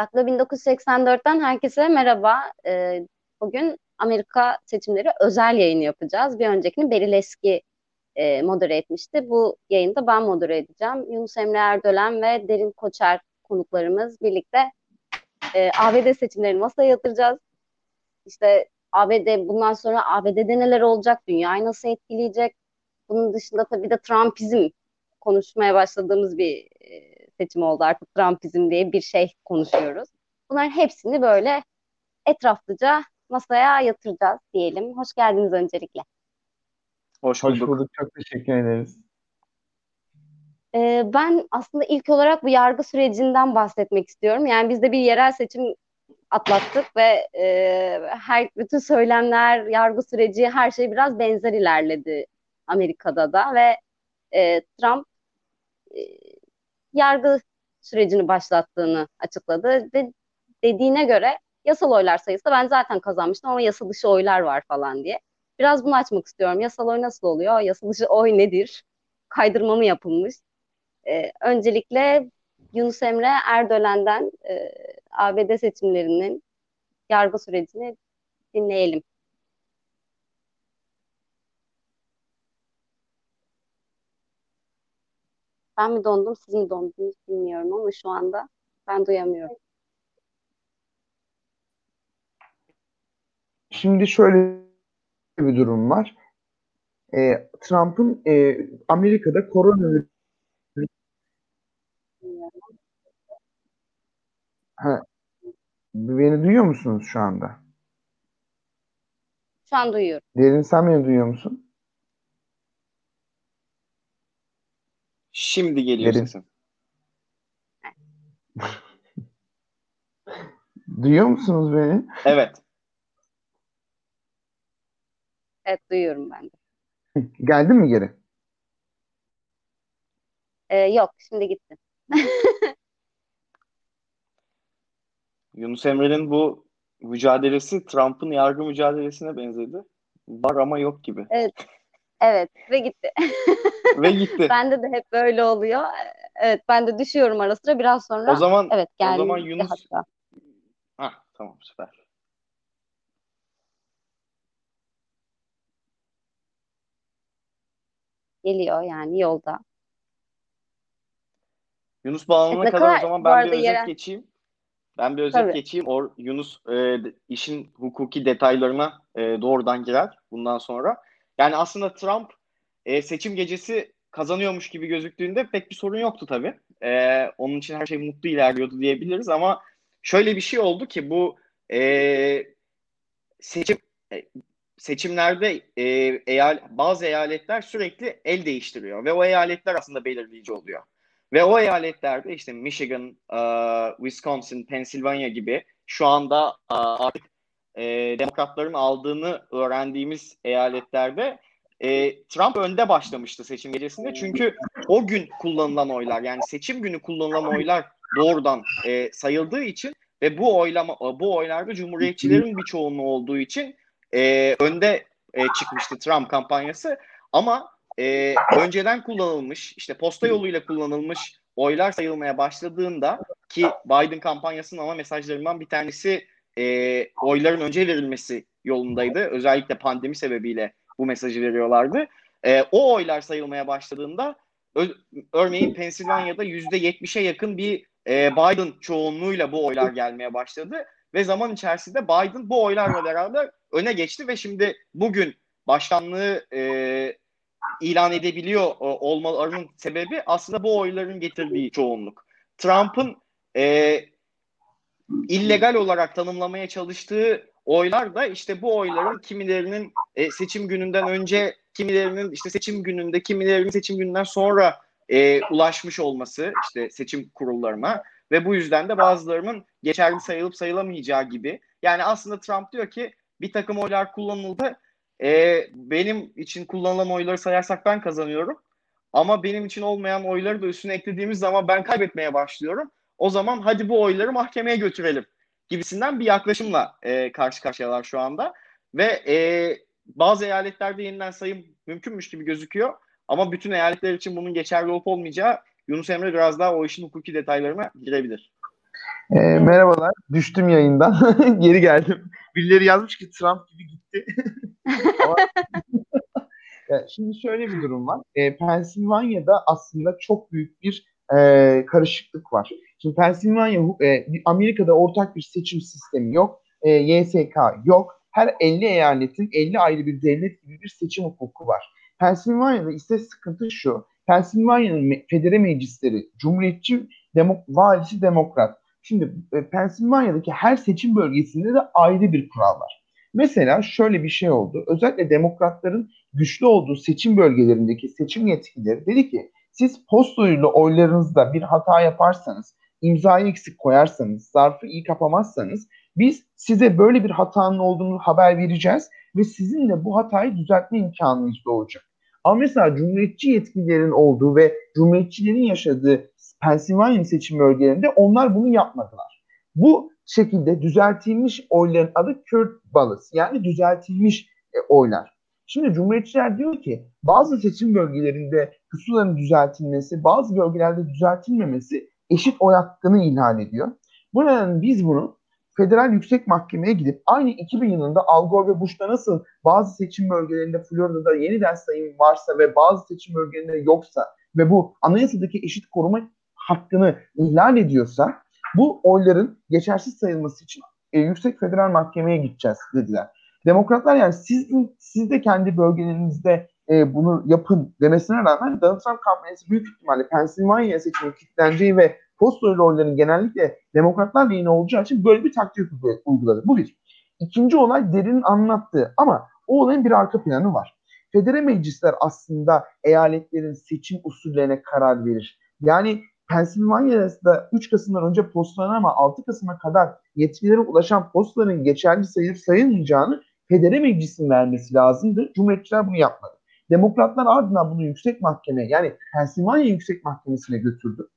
Daklo 1984'ten herkese merhaba. Ee, bugün Amerika seçimleri özel yayını yapacağız. Bir öncekini Beril Eski e, modere etmişti. Bu yayında ben modere edeceğim. Yunus Emre Erdölen ve Derin Koçer konuklarımız birlikte e, ABD seçimlerini masaya yatıracağız. İşte ABD bundan sonra ABD'de neler olacak, dünyayı nasıl etkileyecek? Bunun dışında tabii de Trumpizm konuşmaya başladığımız bir e, seçim oldu artık Trumpizm diye bir şey konuşuyoruz. Bunların hepsini böyle etraflıca masaya yatıracağız diyelim. Hoş geldiniz öncelikle. Hoş bulduk. Hoş bulduk. Çok teşekkür ederiz. Ee, ben aslında ilk olarak bu yargı sürecinden bahsetmek istiyorum. Yani biz de bir yerel seçim atlattık ve e, her bütün söylemler, yargı süreci, her şey biraz benzer ilerledi Amerika'da da ve e, Trump e, yargı sürecini başlattığını açıkladı. De, dediğine göre yasal oylar sayısı ben zaten kazanmıştım ama yasa dışı oylar var falan diye. Biraz bunu açmak istiyorum. Yasal oy nasıl oluyor? Yasa dışı oy nedir? Kaydırma mı yapılmış? Ee, öncelikle Yunus Emre Erdölen'den e, ABD seçimlerinin yargı sürecini dinleyelim. Ben mi dondum, siz mi dondunuz bilmiyorum ama şu anda ben duyamıyorum. Şimdi şöyle bir durum var. E, Trump'ın e, Amerika'da koronavirüs ha, beni duyuyor musunuz şu anda? Şu an duyuyorum. Derin sen beni duyuyor musun? Şimdi geliyor Derin. sesim. Duyuyor musunuz beni? Evet. Evet duyuyorum ben de. Geldi mi geri? Ee, yok şimdi gitti. Yunus Emre'nin bu mücadelesi Trump'ın yargı mücadelesine benzedi. Var ama yok gibi. Evet. Evet ve gitti. ve gitti. Bende de hep böyle oluyor. Evet ben de düşüyorum ara sıra biraz sonra. O zaman evet geldi. O zaman Yunus hatta. Hah tamam süper. Geliyor yani yolda. Yunus bağlanana evet, kadar, kadar o zaman ben bir özet yere... geçeyim. Ben bir özet Tabii. geçeyim. O Yunus e, işin hukuki detaylarına e, doğrudan girer bundan sonra. Yani aslında Trump e, seçim gecesi kazanıyormuş gibi gözüktüğünde pek bir sorun yoktu tabii. E, onun için her şey mutlu ilerliyordu diyebiliriz ama şöyle bir şey oldu ki bu e, seçim e, seçimlerde e, eyal, bazı eyaletler sürekli el değiştiriyor ve o eyaletler aslında belirleyici oluyor. Ve o eyaletlerde işte Michigan, uh, Wisconsin, Pennsylvania gibi şu anda uh, artık e, demokratların aldığını öğrendiğimiz eyaletlerde e, Trump önde başlamıştı seçim gecesinde. Çünkü o gün kullanılan oylar yani seçim günü kullanılan oylar doğrudan e, sayıldığı için ve bu oylama bu oylarda cumhuriyetçilerin bir çoğunluğu olduğu için e, önde e, çıkmıştı Trump kampanyası. Ama e, önceden kullanılmış işte posta yoluyla kullanılmış oylar sayılmaya başladığında ki Biden kampanyasının ama mesajlarından bir tanesi e, oyların önce verilmesi yolundaydı. Özellikle pandemi sebebiyle bu mesajı veriyorlardı. E, o oylar sayılmaya başladığında örneğin Pensilvanya'da yüzde yetmişe yakın bir e, Biden çoğunluğuyla bu oylar gelmeye başladı ve zaman içerisinde Biden bu oylarla beraber öne geçti ve şimdi bugün başkanlığı e, ilan edebiliyor e, olmalarının sebebi aslında bu oyların getirdiği çoğunluk. Trump'ın e, illegal olarak tanımlamaya çalıştığı oylar da işte bu oyların kimilerinin e, seçim gününden önce, kimilerinin işte seçim gününde, kimilerinin seçim gününden sonra e, ulaşmış olması işte seçim kurullarına ve bu yüzden de bazılarının geçerli sayılıp sayılamayacağı gibi. Yani aslında Trump diyor ki bir takım oylar kullanıldı. E, benim için kullanılan oyları sayarsak ben kazanıyorum. Ama benim için olmayan oyları da üstüne eklediğimiz zaman ben kaybetmeye başlıyorum. O zaman hadi bu oyları mahkemeye götürelim gibisinden bir yaklaşımla e, karşı karşıyalar şu anda. Ve e, bazı eyaletlerde yeniden sayım mümkünmüş gibi gözüküyor. Ama bütün eyaletler için bunun geçerli olup olmayacağı Yunus Emre biraz daha o işin hukuki detaylarına girebilir. E, merhabalar. Düştüm yayından. Geri geldim. Birileri yazmış ki Trump gibi gitti. Şimdi şöyle bir durum var. E, Pennsylvania'da aslında çok büyük bir e, karışıklık var. Şimdi Pennsylvania, e, Amerika'da ortak bir seçim sistemi yok. E, YSK yok. Her 50 eyaletin 50 ayrı bir devlet gibi bir seçim hukuku var. Pennsylvania'da ise sıkıntı şu. Pennsylvania'nın federe meclisleri cumhuriyetçi, demok valisi demokrat. Şimdi e, Pennsylvania'daki her seçim bölgesinde de ayrı bir kural var. Mesela şöyle bir şey oldu. Özellikle demokratların güçlü olduğu seçim bölgelerindeki seçim yetkileri dedi ki siz postoyla oylarınızda bir hata yaparsanız, imzayı eksik koyarsanız, zarfı iyi kapamazsanız biz size böyle bir hatanın olduğunu haber vereceğiz ve sizinle bu hatayı düzeltme imkanınız doğacak. Ama mesela cumhuriyetçi yetkililerin olduğu ve cumhuriyetçilerin yaşadığı Pennsylvania seçim bölgelerinde onlar bunu yapmadılar. Bu şekilde düzeltilmiş oyların adı Kürt ballots yani düzeltilmiş e, oylar. Şimdi Cumhuriyetçiler diyor ki bazı seçim bölgelerinde pusulanın düzeltilmesi, bazı bölgelerde düzeltilmemesi eşit oy hakkını ihlal ediyor. Bu nedenle biz bunu Federal Yüksek Mahkeme'ye gidip aynı 2000 yılında Al Gore ve Bush'ta nasıl bazı seçim bölgelerinde Florida'da yeniden sayım varsa ve bazı seçim bölgelerinde yoksa ve bu anayasadaki eşit koruma hakkını ihlal ediyorsa bu oyların geçersiz sayılması için e, Yüksek Federal Mahkeme'ye gideceğiz dediler. Demokratlar yani siz, siz de kendi bölgelerinizde e, bunu yapın demesine rağmen Donald Trump kampanyası büyük ihtimalle Pennsylvania seçimi kilitleneceği ve postoylu oyların genellikle demokratlar lehine olacağı için böyle bir taktik uyguladı. Bu bir. İkinci olay derin anlattığı ama o olayın bir arka planı var. Federe meclisler aslında eyaletlerin seçim usullerine karar verir. Yani Pennsylvania'da 3 Kasım'dan önce postalanan ama 6 Kasım'a kadar yetkililere ulaşan postaların geçerli sayılıp sayılmayacağını Federe Meclisi'nin vermesi lazımdı. Cumhuriyetçiler bunu yapmadı. Demokratlar ardından bunu yüksek mahkeme yani Pennsylvania Yüksek Mahkemesi'ne götürdü.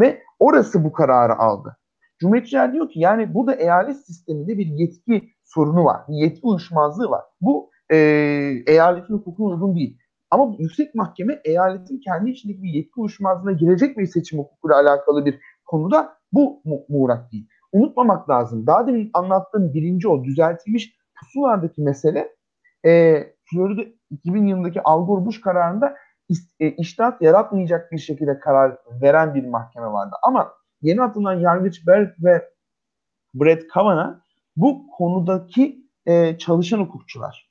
Ve orası bu kararı aldı. Cumhuriyetçiler diyor ki yani burada eyalet sisteminde bir yetki sorunu var. Bir yetki uyuşmazlığı var. Bu e, eyaletin hukukuna uygun değil. Ama yüksek mahkeme eyaletin kendi içindeki bir yetki uyuşmazlığına girecek bir seçim hukukuyla alakalı bir konuda bu mu- muğrak değil. Unutmamak lazım. Daha demin anlattığım birinci o düzeltilmiş pusulardaki mesele e, Florida 2000 yılındaki Al Gore Bush kararında e, iştahat yaratmayacak bir şekilde karar veren bir mahkeme vardı. Ama yeni atılan yargıç Barrett ve Brett Kavanaugh bu konudaki e, çalışan hukukçular.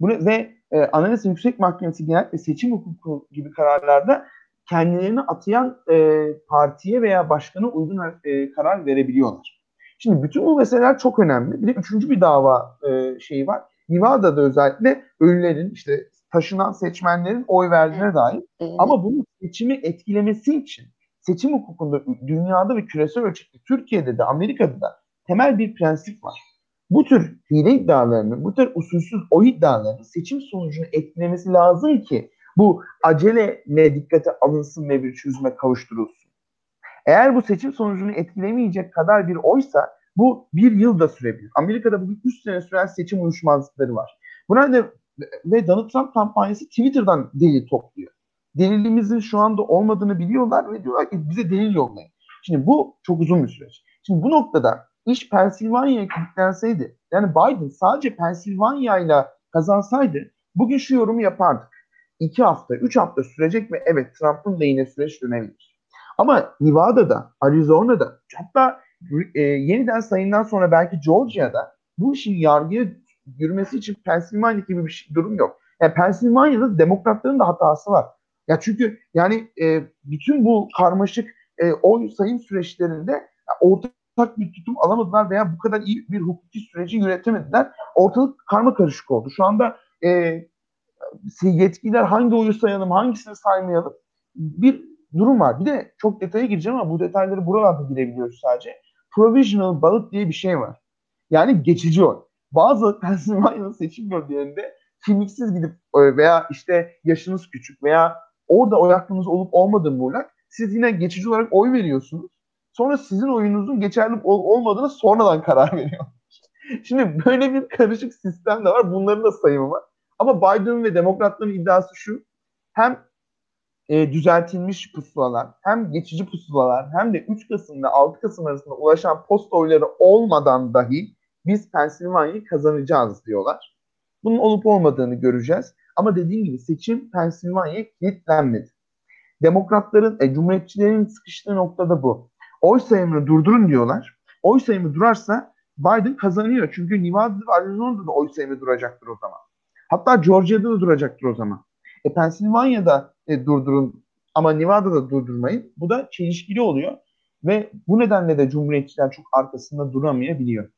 Bunu, ve e, Anayasa Yüksek Mahkemesi genellikle seçim hukuku gibi kararlarda kendilerini atayan e, partiye veya başkana uygun e, karar verebiliyorlar. Şimdi bütün bu meseleler çok önemli. Bir de üçüncü bir dava e, şeyi var. Nevada'da özellikle ölülerin işte taşınan seçmenlerin oy verdiğine dair. Ama bunu seçimi etkilemesi için seçim hukukunda dünyada ve küresel ölçekte Türkiye'de de Amerika'da da temel bir prensip var. Bu tür hile iddialarını, bu tür usulsüz oy iddialarını seçim sonucunu etkilemesi lazım ki bu acele ne dikkate alınsın ve bir çözüme kavuşturulsun. Eğer bu seçim sonucunu etkilemeyecek kadar bir oysa bu bir yıl da sürebilir. Amerika'da bugün 3 sene süren seçim uyuşmazlıkları var. Buna da ve Donald Trump kampanyası Twitter'dan delil topluyor. Delilimizin şu anda olmadığını biliyorlar ve diyorlar ki bize delil yollayın. Şimdi bu çok uzun bir süreç. Şimdi bu noktada iş Pennsylvania'ya kilitlenseydi, yani Biden sadece Pennsylvania ile kazansaydı bugün şu yorumu yapardık. İki hafta, üç hafta sürecek ve evet Trump'ın lehine süreç dönebilir. Ama Nevada'da, Arizona'da hatta e, yeniden sayından sonra belki Georgia'da bu işin yargıya yürümesi için Pennsylvania gibi bir şey, durum yok. Yani Pennsylvania'da demokratların da hatası var. Ya çünkü yani e, bütün bu karmaşık e, oy sayım süreçlerinde ortak bir tutum alamadılar veya bu kadar iyi bir hukuki süreci yönetemediler. Ortalık karma karışık oldu. Şu anda e, yetkililer hangi oyu sayalım, hangisini saymayalım bir durum var. Bir de çok detaya gireceğim ama bu detayları buralarda girebiliyoruz sadece. Provisional ballot diye bir şey var. Yani geçici oy bazı Pennsylvania seçim bölgelerinde kimliksiz gidip e, veya işte yaşınız küçük veya orada oy hakkınız olup olmadığı muğlak siz yine geçici olarak oy veriyorsunuz. Sonra sizin oyunuzun geçerli ol- olmadığını sonradan karar veriyor. Şimdi böyle bir karışık sistem de var. Bunların da sayımı var. Ama Biden ve demokratların iddiası şu. Hem e, düzeltilmiş pusulalar, hem geçici pusulalar hem de 3 Kasım ile 6 Kasım arasında ulaşan posta oyları olmadan dahi biz Pensilvanya'yı kazanacağız diyorlar. Bunun olup olmadığını göreceğiz. Ama dediğim gibi seçim Pensilvanya'ya kilitlenmedi. Demokratların, e, cumhuriyetçilerin sıkıştığı noktada bu. Oy sayımını durdurun diyorlar. Oy sayımı durarsa Biden kazanıyor. Çünkü Nevada ve Arizona'da da oy sayımı duracaktır o zaman. Hatta Georgia'da da duracaktır o zaman. E, Pensilvanya'da e, durdurun ama Nevada'da durdurmayın. Bu da çelişkili oluyor. Ve bu nedenle de Cumhuriyetçiler çok arkasında duramayabiliyor.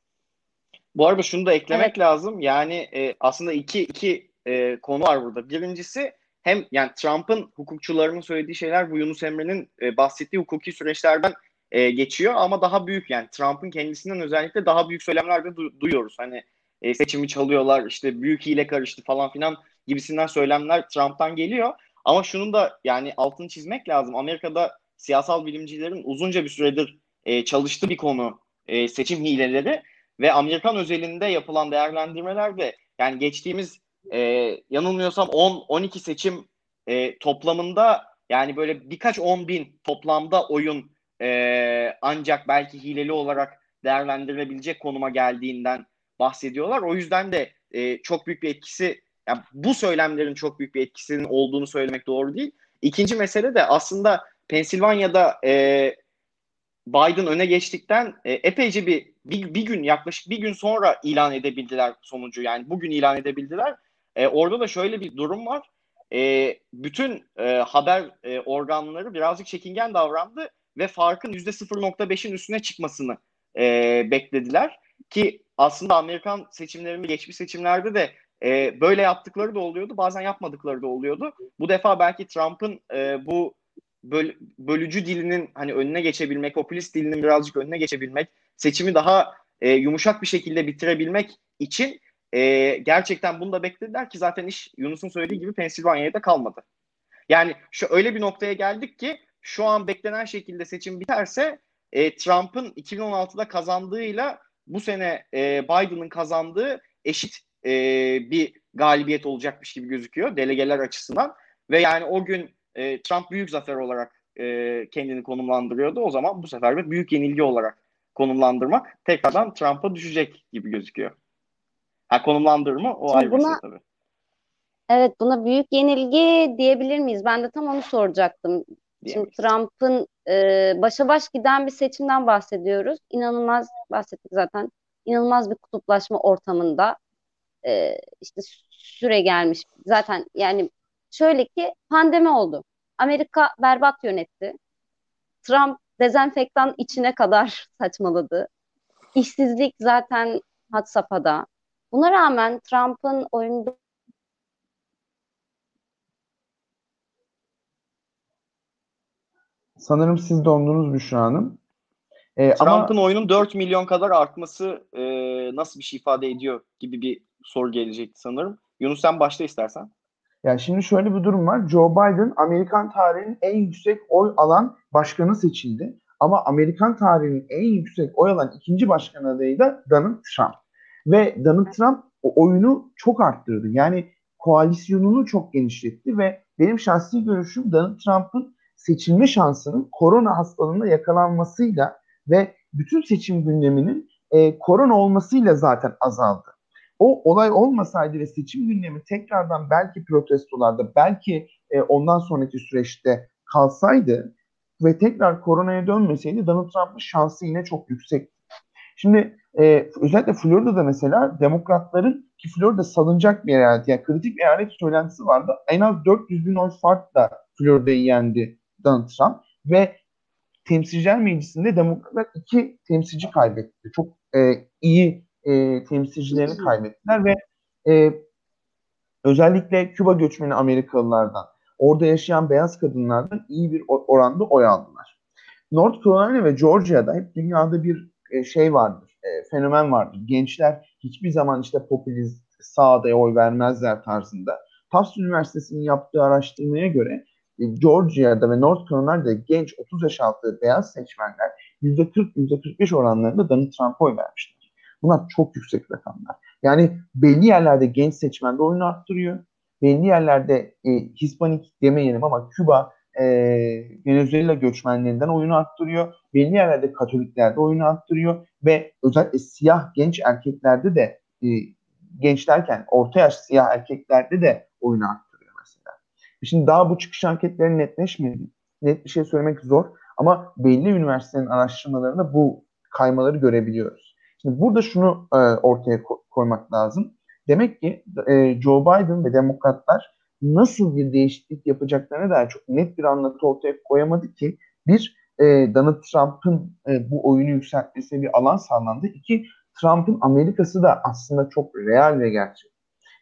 Bu arada şunu da eklemek evet. lazım. Yani e, aslında iki, iki e, konu var burada. Birincisi hem yani Trump'ın hukukçularının söylediği şeyler bu Yunus Emre'nin e, bahsettiği hukuki süreçlerden e, geçiyor ama daha büyük yani Trump'ın kendisinden özellikle daha büyük söylemler de du- duyuyoruz. Hani e, seçimi çalıyorlar işte büyük hile karıştı falan filan gibisinden söylemler Trump'tan geliyor. Ama şunun da yani altını çizmek lazım. Amerika'da siyasal bilimcilerin uzunca bir süredir e, çalıştığı bir konu e, seçim hileleri ve Amerikan özelinde yapılan değerlendirmelerde yani geçtiğimiz e, yanılmıyorsam 10-12 seçim e, toplamında yani böyle birkaç on bin toplamda oyun e, ancak belki hileli olarak değerlendirilebilecek konuma geldiğinden bahsediyorlar. O yüzden de e, çok büyük bir etkisi yani bu söylemlerin çok büyük bir etkisinin olduğunu söylemek doğru değil. İkinci mesele de aslında Pensilvanya'da e, Biden öne geçtikten e, epeyce bir, bir bir gün yaklaşık bir gün sonra ilan edebildiler sonucu yani bugün ilan edebildiler. E, orada da şöyle bir durum var. E, bütün e, haber e, organları birazcık çekingen davrandı ve farkın %0.5'in üstüne çıkmasını e, beklediler. Ki aslında Amerikan seçimlerinde geçmiş seçimlerde de e, böyle yaptıkları da oluyordu. Bazen yapmadıkları da oluyordu. Bu defa belki Trump'ın e, bu böl, bölücü dilinin hani önüne geçebilmek, popülist dilinin birazcık önüne geçebilmek, seçimi daha e, yumuşak bir şekilde bitirebilmek için e, gerçekten bunu da beklediler ki zaten iş Yunus'un söylediği gibi Pensilvanya'ya da kalmadı. Yani şu öyle bir noktaya geldik ki şu an beklenen şekilde seçim biterse e, Trump'ın 2016'da kazandığıyla bu sene e, Biden'ın kazandığı eşit e, bir galibiyet olacakmış gibi gözüküyor delegeler açısından. Ve yani o gün e, Trump büyük zafer olarak e, kendini konumlandırıyordu. O zaman bu sefer de büyük yenilgi olarak konumlandırmak tekrardan Trump'a düşecek gibi gözüküyor. Ha konumlandırma o Şimdi ayrı buna, bir şey tabii. Evet buna büyük yenilgi diyebilir miyiz? Ben de tam onu soracaktım. Şimdi Trump'ın e, başa baş giden bir seçimden bahsediyoruz. İnanılmaz bahsettik zaten. İnanılmaz bir kutuplaşma ortamında e, işte süre gelmiş. Zaten yani şöyle ki pandemi oldu. Amerika berbat yönetti. Trump dezenfektan içine kadar saçmaladı. İşsizlik zaten had safhada. Buna rağmen Trump'ın oyunda Sanırım siz dondunuz Büşra Hanım. Ee, Trump'ın ama... oyunun 4 milyon kadar artması e, nasıl bir şey ifade ediyor gibi bir soru gelecekti sanırım. Yunus sen başla istersen. Yani şimdi şöyle bir durum var. Joe Biden Amerikan tarihinin en yüksek oy alan başkanı seçildi. Ama Amerikan tarihinin en yüksek oy alan ikinci başkan adayı da Donald Trump. Ve Donald Trump o oyunu çok arttırdı. Yani koalisyonunu çok genişletti ve benim şahsi görüşüm Donald Trump'ın seçilme şansının korona hastalığına yakalanmasıyla ve bütün seçim gündeminin e, korona olmasıyla zaten azaldı. O olay olmasaydı ve seçim gündemi tekrardan belki protestolarda, belki e, ondan sonraki süreçte kalsaydı ve tekrar koronaya dönmeseydi Donald Trump'ın şansı yine çok yüksek. Şimdi e, özellikle Florida'da mesela demokratların ki Florida salınacak bir eyalet yani kritik bir eyalet söylentisi vardı. En az 400 bin oy farkla Florida'yı yendi Donald Trump ve Temsilciler Meclisi'nde demokratlar iki temsilci kaybetti. Çok e, iyi e, temsilcilerini kaybettiler ve e, özellikle Küba göçmeni Amerikalılardan, orada yaşayan beyaz kadınlardan iyi bir oranda oy aldılar. North Carolina ve Georgia'da hep dünyada bir e, şey vardır, e, fenomen vardır. Gençler hiçbir zaman işte popülist sağda oy vermezler tarzında. Tufts Üniversitesi'nin yaptığı araştırmaya göre e, Georgia'da ve North Carolina'da genç 30 yaş altı beyaz seçmenler %40-%45 oranlarında Donald Trump'a oy vermişler. Bunlar çok yüksek rakamlar. Yani belli yerlerde genç seçmen de oyunu arttırıyor. belli yerlerde e, Hispanik demeyelim ama Küba, e, Venezuela göçmenlerinden oyunu arttırıyor. Belli yerlerde Katoliklerde oyunu arttırıyor ve özellikle siyah genç erkeklerde de e, genç orta yaş siyah erkeklerde de oyunu arttırıyor mesela. Şimdi daha bu çıkış anketleri netleşmedi. Net bir şey söylemek zor ama belli üniversitelerin araştırmalarında bu kaymaları görebiliyoruz. Şimdi burada şunu e, ortaya ko- koymak lazım. Demek ki e, Joe Biden ve demokratlar nasıl bir değişiklik yapacaklarına dair çok net bir anlatı ortaya koyamadı ki bir e, Donald Trump'ın e, bu oyunu yükseltmesine bir alan sağlandı. İki Trump'ın Amerika'sı da aslında çok real ve gerçek.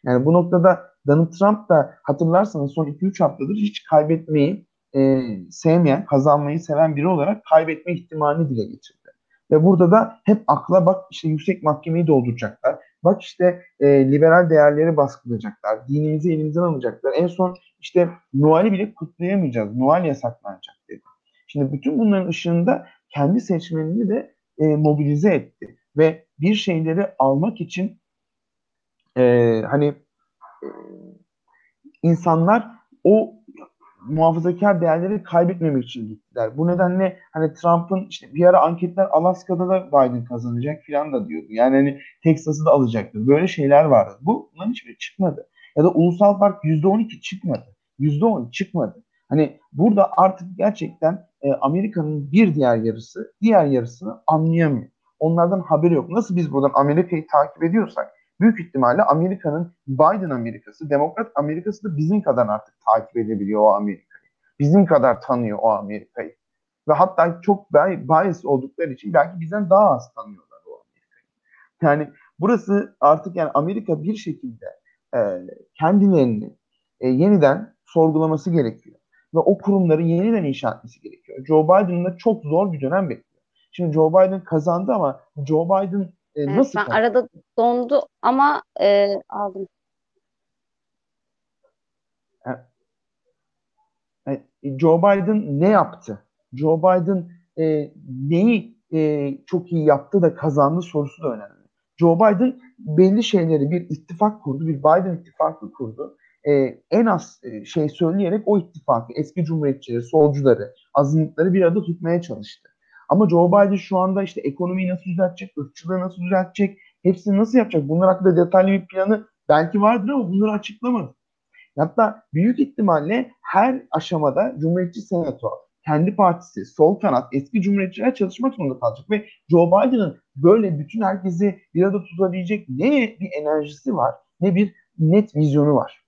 Yani bu noktada Donald Trump da hatırlarsanız son 2-3 haftadır hiç kaybetmeyi e, sevmeyen, kazanmayı seven biri olarak kaybetme ihtimalini dile getirdi. Ve burada da hep akla bak işte yüksek mahkemeyi dolduracaklar. Bak işte e, liberal değerleri baskılayacaklar. Dinimizi elimizden alacaklar. En son işte Noel'i bile kutlayamayacağız. Noel yasaklanacak dedi. Şimdi bütün bunların ışığında kendi seçmenini de e, mobilize etti. Ve bir şeyleri almak için e, hani e, insanlar o muhafazakar değerleri kaybetmemek için gittiler. Bu nedenle hani Trump'ın işte bir ara anketler Alaska'da da Biden kazanacak falan da diyordu. Yani hani Texas'ı da alacaktı. Böyle şeyler vardı. Bu bunların hiçbiri çıkmadı. Ya da ulusal fark %12 çıkmadı. %10 çıkmadı. Hani burada artık gerçekten e, Amerika'nın bir diğer yarısı diğer yarısını anlayamıyor. Onlardan haberi yok. Nasıl biz buradan Amerika'yı takip ediyorsak büyük ihtimalle Amerika'nın Biden Amerikası, Demokrat Amerikası da bizim kadar artık takip edebiliyor o Amerika'yı. Bizim kadar tanıyor o Amerika'yı. Ve hatta çok bias oldukları için belki bizden daha az tanıyorlar o Amerika'yı. Yani burası artık yani Amerika bir şekilde e, kendilerini e, yeniden sorgulaması gerekiyor. Ve o kurumları yeniden inşa etmesi gerekiyor. Joe Biden'ın da çok zor bir dönem bekliyor. Şimdi Joe Biden kazandı ama Joe Biden e, evet, nasıl? Ben arada dondu ama e, aldım. E, Joe Biden ne yaptı? Joe Biden e, neyi e, çok iyi yaptı da kazandı sorusu da önemli. Joe Biden belli şeyleri bir ittifak kurdu, bir Biden ittifakı kurdu. E, en az e, şey söyleyerek o ittifakı, eski cumhuriyetçileri, solcuları, azınlıkları bir arada tutmaya çalıştı. Ama Joe Biden şu anda işte ekonomiyi nasıl düzeltecek, ırkçılığı nasıl düzeltecek, hepsini nasıl yapacak? Bunlar hakkında detaylı bir planı belki vardır ama bunları açıklamadı. Hatta büyük ihtimalle her aşamada Cumhuriyetçi Senato, kendi partisi, sol kanat, eski cumhuriyetçiler çalışmak zorunda kalacak ve Joe Biden'ın böyle bütün herkesi bir arada tutabilecek ne bir enerjisi var ne bir net vizyonu var.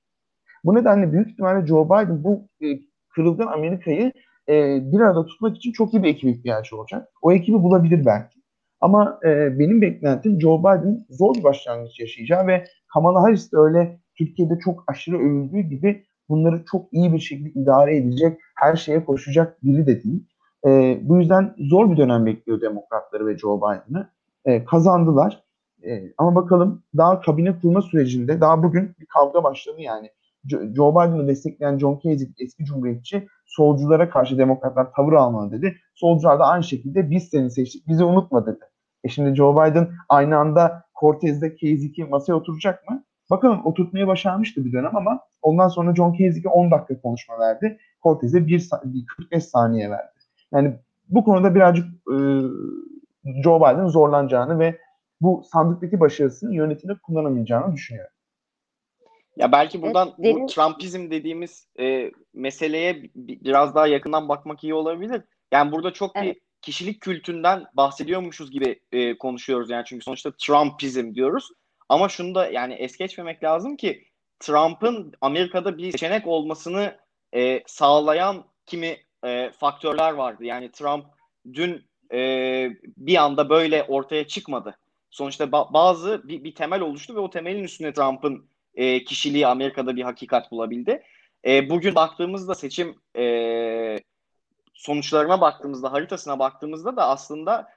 Bu nedenle büyük ihtimalle Joe Biden bu e, kırılgan Amerika'yı e, bir arada tutmak için çok iyi bir ekip ihtiyacı olacak. O ekibi bulabilir belki. Ama e, benim beklentim Joe Biden zor bir başlangıç yaşayacağı ve Kamala Harris de öyle Türkiye'de çok aşırı övüldüğü gibi bunları çok iyi bir şekilde idare edecek, her şeye koşacak biri de değil. E, bu yüzden zor bir dönem bekliyor demokratları ve Joe Biden'ı. E, kazandılar. E, ama bakalım daha kabine kurma sürecinde daha bugün bir kavga başladı yani. Joe Biden'ı destekleyen John Kasich eski cumhuriyetçi solculara karşı demokratlar tavır almalı dedi. Solcular da aynı şekilde biz seni seçtik bizi unutma dedi. E şimdi Joe Biden aynı anda Cortez'de Kasich'i masaya oturacak mı? Bakalım oturtmayı başarmıştı bir dönem ama ondan sonra John Kasich'e 10 dakika konuşma verdi. Cortez'e 1, 45 saniye verdi. Yani bu konuda birazcık e, Joe Biden zorlanacağını ve bu sandıktaki başarısını yönetimde kullanamayacağını düşünüyorum. Ya belki buradan evet, derin... bu Trumpizm dediğimiz e, meseleye biraz daha yakından bakmak iyi olabilir. Yani burada çok evet. bir kişilik kültünden bahsediyormuşuz gibi e, konuşuyoruz yani çünkü sonuçta Trumpizm diyoruz. Ama şunu da yani es geçmemek lazım ki Trump'ın Amerika'da bir seçenek olmasını e, sağlayan kimi e, faktörler vardı. Yani Trump dün e, bir anda böyle ortaya çıkmadı. Sonuçta ba- bazı bir, bir temel oluştu ve o temelin üstüne Trump'ın e, kişiliği Amerika'da bir hakikat bulabildi. E, bugün baktığımızda seçim e, sonuçlarına baktığımızda, haritasına baktığımızda da aslında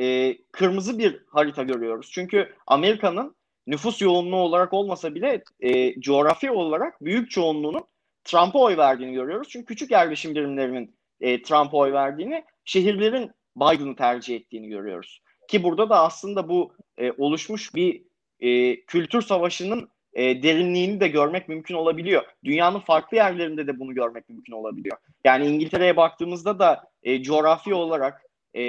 e, kırmızı bir harita görüyoruz. Çünkü Amerika'nın nüfus yoğunluğu olarak olmasa bile e, coğrafi olarak büyük çoğunluğunun Trump'a oy verdiğini görüyoruz. Çünkü küçük yerleşim birimlerinin e, Trump'a oy verdiğini, şehirlerin Biden'ı tercih ettiğini görüyoruz. Ki burada da aslında bu e, oluşmuş bir e, kültür savaşının e, derinliğini de görmek mümkün olabiliyor. Dünyanın farklı yerlerinde de bunu görmek mümkün olabiliyor. Yani İngiltere'ye baktığımızda da e, coğrafi olarak e,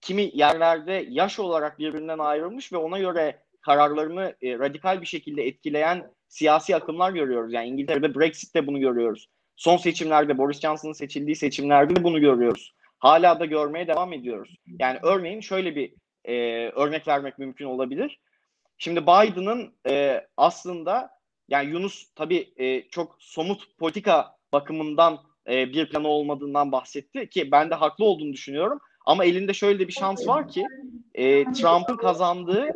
kimi yerlerde yaş olarak birbirinden ayrılmış ve ona göre kararlarını e, radikal bir şekilde etkileyen siyasi akımlar görüyoruz. Yani İngiltere'de Brexit'te bunu görüyoruz. Son seçimlerde Boris Johnson'ın seçildiği seçimlerde de bunu görüyoruz. Hala da görmeye devam ediyoruz. Yani örneğin şöyle bir e, örnek vermek mümkün olabilir. Şimdi Biden'ın e, aslında yani Yunus tabii e, çok somut politika bakımından e, bir planı olmadığından bahsetti ki ben de haklı olduğunu düşünüyorum. Ama elinde şöyle de bir şans var ki e, Trump'ın kazandığı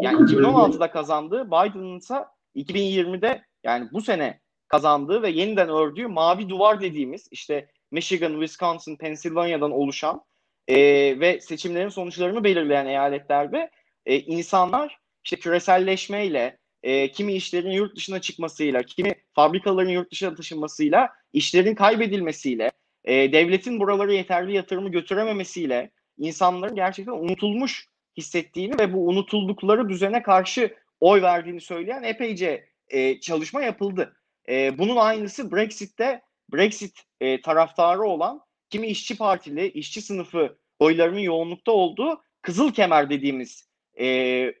yani 2016'da kazandığı Biden'ın ise 2020'de yani bu sene kazandığı ve yeniden ördüğü mavi duvar dediğimiz işte Michigan, Wisconsin, Pennsylvania'dan oluşan e, ve seçimlerin sonuçlarını belirleyen eyaletlerde e, insanlar işte küreselleşmeyle, e, kimi işlerin yurt dışına çıkmasıyla, kimi fabrikaların yurt dışına taşınmasıyla, işlerin kaybedilmesiyle, e, devletin buraları yeterli yatırımı götürememesiyle insanların gerçekten unutulmuş hissettiğini ve bu unutuldukları düzene karşı oy verdiğini söyleyen epeyce e, çalışma yapıldı. E, bunun aynısı Brexit'te Brexit e, taraftarı olan kimi işçi partili, işçi sınıfı oylarının yoğunlukta olduğu Kızıl Kemer dediğimiz e,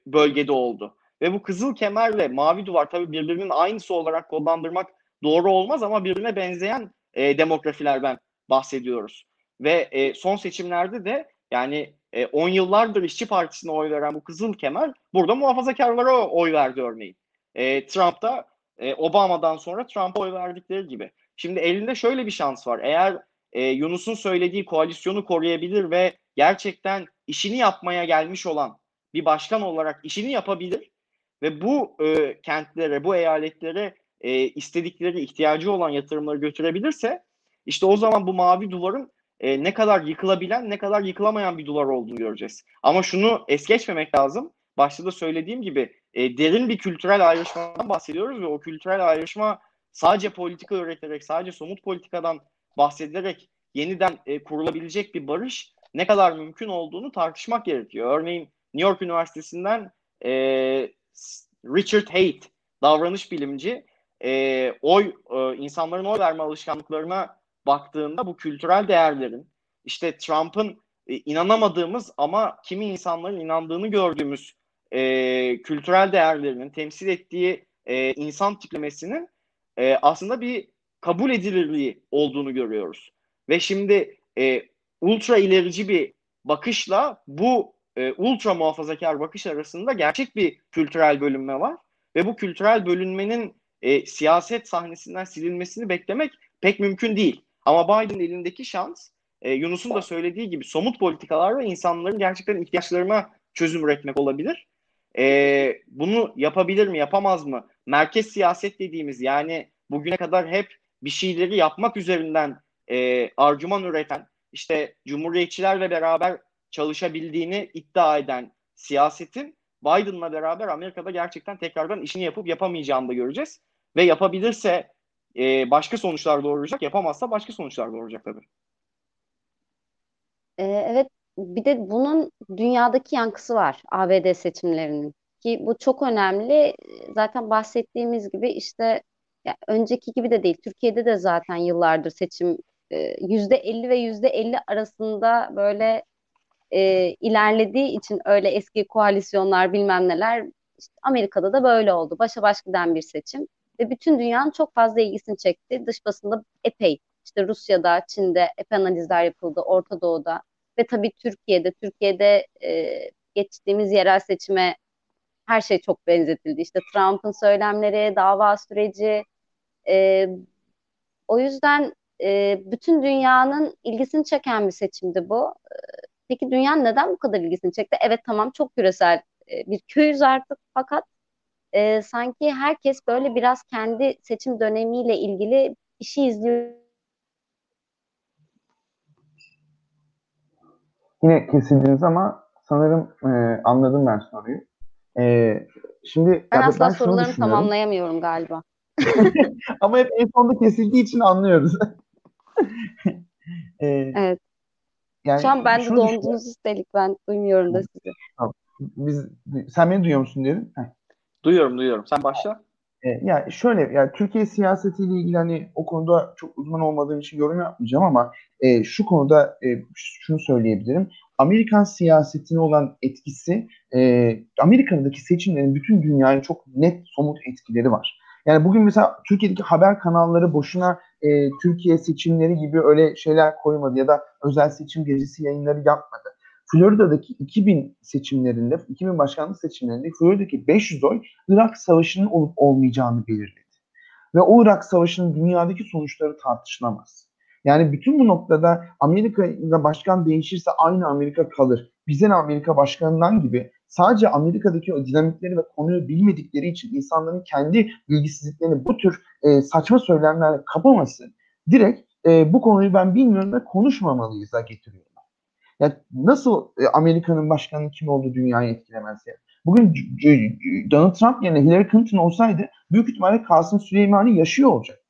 bölgede oldu. Ve bu Kızıl Kemerle Mavi Duvar tabii birbirinin aynısı olarak kodlandırmak doğru olmaz ama birbirine benzeyen e, demografilerden bahsediyoruz. Ve e, son seçimlerde de yani 10 e, yıllardır İşçi Partisi'ne oy veren bu Kızıl Kemer burada muhafazakarlara oy verdi örneğin. E, Trump da e, Obama'dan sonra Trump'a oy verdikleri gibi. Şimdi elinde şöyle bir şans var. Eğer e, Yunus'un söylediği koalisyonu koruyabilir ve gerçekten işini yapmaya gelmiş olan bir başkan olarak işini yapabilir ve bu e, kentlere, bu eyaletlere e, istedikleri, ihtiyacı olan yatırımları götürebilirse işte o zaman bu mavi duvarın e, ne kadar yıkılabilen, ne kadar yıkılamayan bir duvar olduğunu göreceğiz. Ama şunu es geçmemek lazım. Başta da söylediğim gibi e, derin bir kültürel ayrışmadan bahsediyoruz ve o kültürel ayrışma sadece politika öğreterek, sadece somut politikadan bahsedilerek yeniden e, kurulabilecek bir barış ne kadar mümkün olduğunu tartışmak gerekiyor. Örneğin New York Üniversitesi'nden e, Richard Haight, davranış bilimci, e, oy e, insanların oy verme alışkanlıklarına baktığında bu kültürel değerlerin işte Trump'ın e, inanamadığımız ama kimi insanların inandığını gördüğümüz e, kültürel değerlerinin temsil ettiği e, insan tiplemesinin e, aslında bir kabul edilirliği olduğunu görüyoruz. Ve şimdi e, ultra ilerici bir bakışla bu e, ultra muhafazakar bakış arasında gerçek bir kültürel bölünme var. Ve bu kültürel bölünmenin e, siyaset sahnesinden silinmesini beklemek pek mümkün değil. Ama Biden elindeki şans e, Yunus'un da söylediği gibi somut politikalar ve insanların gerçekten ihtiyaçlarına çözüm üretmek olabilir. E, bunu yapabilir mi, yapamaz mı? Merkez siyaset dediğimiz yani bugüne kadar hep bir şeyleri yapmak üzerinden e, argüman üreten, işte cumhuriyetçilerle beraber çalışabildiğini iddia eden siyasetin Biden'la beraber Amerika'da gerçekten tekrardan işini yapıp yapamayacağını da göreceğiz. Ve yapabilirse e, başka sonuçlar doğuracak, yapamazsa başka sonuçlar doğuracak tabii. Ee, evet, bir de bunun dünyadaki yankısı var ABD seçimlerinin ki bu çok önemli. Zaten bahsettiğimiz gibi işte ya önceki gibi de değil. Türkiye'de de zaten yıllardır seçim e, yüzde 50 ve yüzde 50 arasında böyle e, ilerlediği için öyle eski koalisyonlar bilmem neler işte Amerika'da da böyle oldu. Başa baş giden bir seçim ve bütün dünyanın çok fazla ilgisini çekti. Dış basında epey işte Rusya'da, Çin'de epey analizler yapıldı, Orta Doğu'da ve tabii Türkiye'de. Türkiye'de e, geçtiğimiz yerel seçime her şey çok benzetildi. İşte Trump'ın söylemleri, dava süreci. E, o yüzden e, bütün dünyanın ilgisini çeken bir seçimdi bu. E, peki dünya neden bu kadar ilgisini çekti? Evet tamam çok küresel e, bir köyüz artık fakat e, sanki herkes böyle biraz kendi seçim dönemiyle ilgili bir şey izliyor. Yine kesildiniz ama sanırım e, anladım ben soruyu. E, şimdi ben asla ben sorularımı tamamlayamıyorum galiba. ama hep en sonunda kesildiği için anlıyoruz. e, evet. Yani Şu an ben de dondunuz üstelik ben duymuyorum da sizi. Biz, sen beni duyuyor musun diyelim. Heh. Duyuyorum duyuyorum. Sen başla. E, yani şöyle yani Türkiye siyasetiyle ilgili hani o konuda çok uzman olmadığım için yorum yapmayacağım ama e, şu konuda e, şunu söyleyebilirim. Amerikan siyasetine olan etkisi e, Amerika'daki seçimlerin bütün dünyaya çok net somut etkileri var. Yani bugün mesela Türkiye'deki haber kanalları boşuna e, Türkiye seçimleri gibi öyle şeyler koymadı ya da özel seçim gecesi yayınları yapmadı. Florida'daki 2000 seçimlerinde, 2000 başkanlık seçimlerinde Florida'daki 500 oy Irak Savaşı'nın olup olmayacağını belirledi. Ve o Irak Savaşı'nın dünyadaki sonuçları tartışılamaz. Yani bütün bu noktada Amerika'da başkan değişirse aynı Amerika kalır. Bizden Amerika başkanından gibi sadece Amerika'daki o dinamikleri ve konuyu bilmedikleri için insanların kendi bilgisizliklerini bu tür e, saçma söylemlerle kapaması direkt e, bu konuyu ben bilmiyorum ve konuşmamalıyız da getiriyor. Ya nasıl e, Amerika'nın başkanının kim olduğu dünyayı etkilemez ya? Bugün Donald Trump yerine Hillary Clinton olsaydı büyük ihtimalle Kasım Süleymani yaşıyor olacaktı.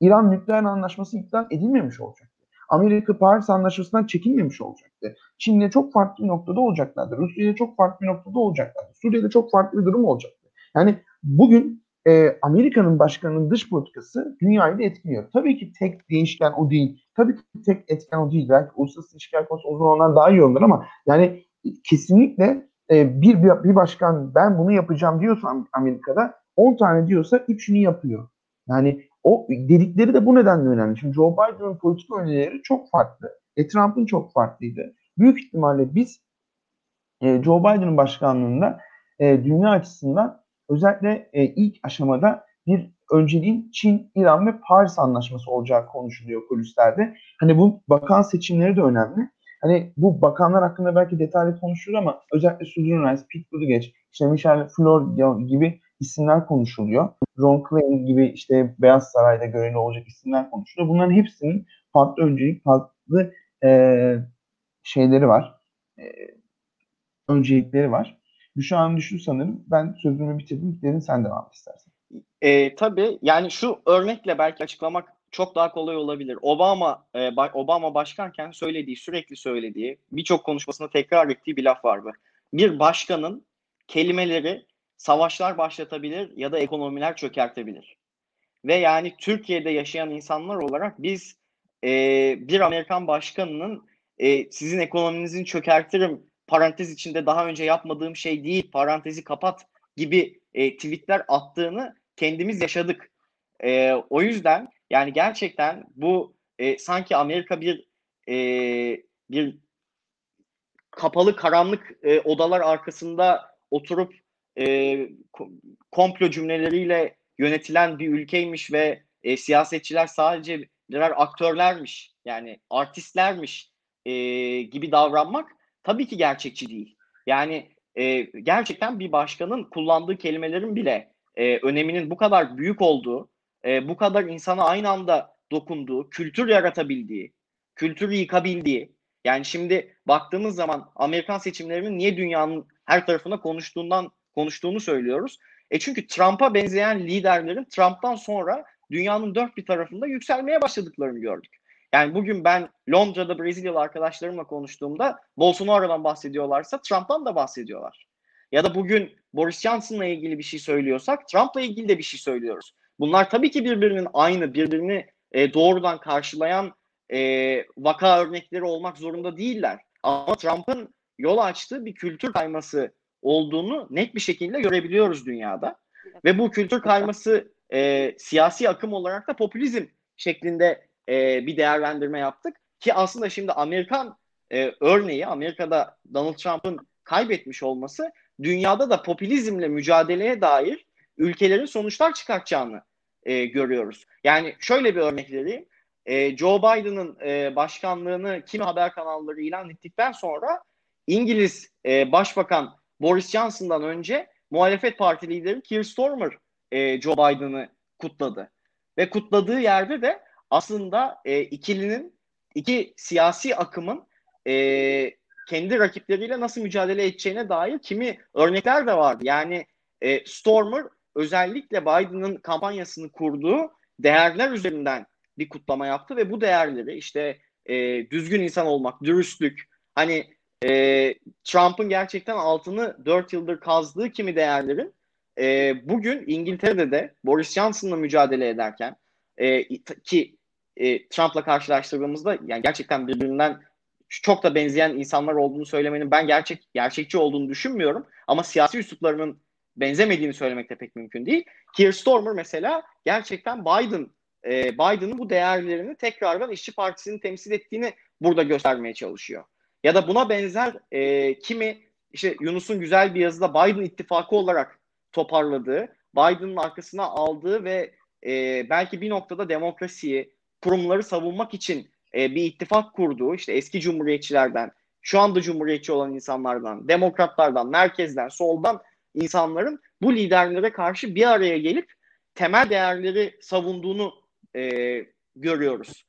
İran nükleer anlaşması iptal edilmemiş olacaktı. Amerika Paris Anlaşması'ndan çekilmemiş olacaktı. Çin'le çok farklı bir noktada olacaklardı. Rusya'yla çok farklı bir noktada olacaklardı. Suriye'de çok farklı bir durum olacaktı. Yani bugün e, Amerika'nın başkanının dış politikası dünyayı da etkiliyor. Tabii ki tek değişken o değil. Tabii ki tek etken o değil. Belki uluslararası ilişkiler konusu uzun olanlar daha iyi olur ama yani kesinlikle e, bir, bir, bir başkan ben bunu yapacağım diyorsa Amerika'da 10 tane diyorsa 3'ünü yapıyor. Yani o dedikleri de bu nedenle önemli. Şimdi Joe Biden'ın politik önerileri çok farklı. E, Trump'ın çok farklıydı. Büyük ihtimalle biz e, Joe Biden'ın başkanlığında e, dünya açısından özellikle e, ilk aşamada bir önceliğin Çin, İran ve Paris anlaşması olacağı konuşuluyor kulislerde. Hani bu bakan seçimleri de önemli. Hani bu bakanlar hakkında belki detaylı konuşulur ama özellikle Susan Rice, Pete Buttigieg, işte Michelle Fleur gibi isimler konuşuluyor. Ron Klain gibi işte Beyaz Saray'da görevli olacak isimler konuşuluyor. Bunların hepsinin farklı öncelik, farklı e, şeyleri var. E, öncelikleri var. Şu an düştü sanırım. Ben sözümü bitirdim. Derin sen devam istersen. E, tabii yani şu örnekle belki açıklamak çok daha kolay olabilir. Obama e, Obama başkanken söylediği, sürekli söylediği, birçok konuşmasında tekrar ettiği bir laf vardı. Bir başkanın kelimeleri savaşlar başlatabilir ya da ekonomiler çökertebilir. Ve yani Türkiye'de yaşayan insanlar olarak biz e, bir Amerikan başkanının e, sizin ekonominizin çökertirim parantez içinde daha önce yapmadığım şey değil parantezi kapat gibi e, tweetler attığını kendimiz yaşadık. E, o yüzden yani gerçekten bu e, sanki Amerika bir e, bir kapalı karanlık e, odalar arkasında oturup e, komplo cümleleriyle yönetilen bir ülkeymiş ve e, siyasetçiler sadece birer aktörlermiş yani artistlermiş e, gibi davranmak tabii ki gerçekçi değil. Yani e, gerçekten bir başkanın kullandığı kelimelerin bile e, öneminin bu kadar büyük olduğu, e, bu kadar insana aynı anda dokunduğu, kültür yaratabildiği, kültürü yıkabildiği. Yani şimdi baktığımız zaman Amerikan seçimlerinin niye dünyanın her tarafına konuştuğundan konuştuğunu söylüyoruz. E çünkü Trump'a benzeyen liderlerin Trump'tan sonra dünyanın dört bir tarafında yükselmeye başladıklarını gördük. Yani bugün ben Londra'da Brezilyalı arkadaşlarımla konuştuğumda Bolsonaro'dan bahsediyorlarsa Trump'tan da bahsediyorlar. Ya da bugün Boris Johnson'la ilgili bir şey söylüyorsak Trump'la ilgili de bir şey söylüyoruz. Bunlar tabii ki birbirinin aynı, birbirini e, doğrudan karşılayan e, vaka örnekleri olmak zorunda değiller. Ama Trump'ın yol açtığı bir kültür kayması olduğunu net bir şekilde görebiliyoruz dünyada. Ve bu kültür kayması e, siyasi akım olarak da popülizm şeklinde e, bir değerlendirme yaptık. Ki aslında şimdi Amerikan e, örneği, Amerika'da Donald Trump'ın kaybetmiş olması dünyada da popülizmle mücadeleye dair ülkelerin sonuçlar çıkartacağını e, görüyoruz. Yani şöyle bir örnek vereyim. E, Joe Biden'ın e, başkanlığını kimi haber kanalları ilan ettikten sonra İngiliz e, Başbakan Boris Johnson'dan önce muhalefet parti lideri Keir Starmer e, Joe Biden'ı kutladı. Ve kutladığı yerde de aslında e, ikilinin iki siyasi akımın e, kendi rakipleriyle nasıl mücadele edeceğine dair kimi örnekler de vardı. Yani e, Stormer özellikle Biden'ın kampanyasını kurduğu değerler üzerinden bir kutlama yaptı ve bu değerleri işte e, düzgün insan olmak, dürüstlük, hani e, Trump'ın gerçekten altını dört yıldır kazdığı kimi değerlerin e, bugün İngiltere'de de Boris Johnson'la mücadele ederken e, ki e, Trump'la karşılaştırdığımızda yani gerçekten birbirinden çok da benzeyen insanlar olduğunu söylemenin ben gerçek gerçekçi olduğunu düşünmüyorum. Ama siyasi üsluplarının benzemediğini söylemek de pek mümkün değil. Keir Starmer mesela gerçekten Biden e, Biden'ın bu değerlerini tekrardan işçi partisini temsil ettiğini burada göstermeye çalışıyor. Ya da buna benzer e, kimi işte Yunus'un güzel bir yazıda Biden ittifakı olarak toparladığı, Biden'ın arkasına aldığı ve e, belki bir noktada demokrasiyi, kurumları savunmak için e, bir ittifak kurduğu işte eski cumhuriyetçilerden, şu anda cumhuriyetçi olan insanlardan, demokratlardan, merkezden, soldan insanların bu liderlere karşı bir araya gelip temel değerleri savunduğunu e, görüyoruz.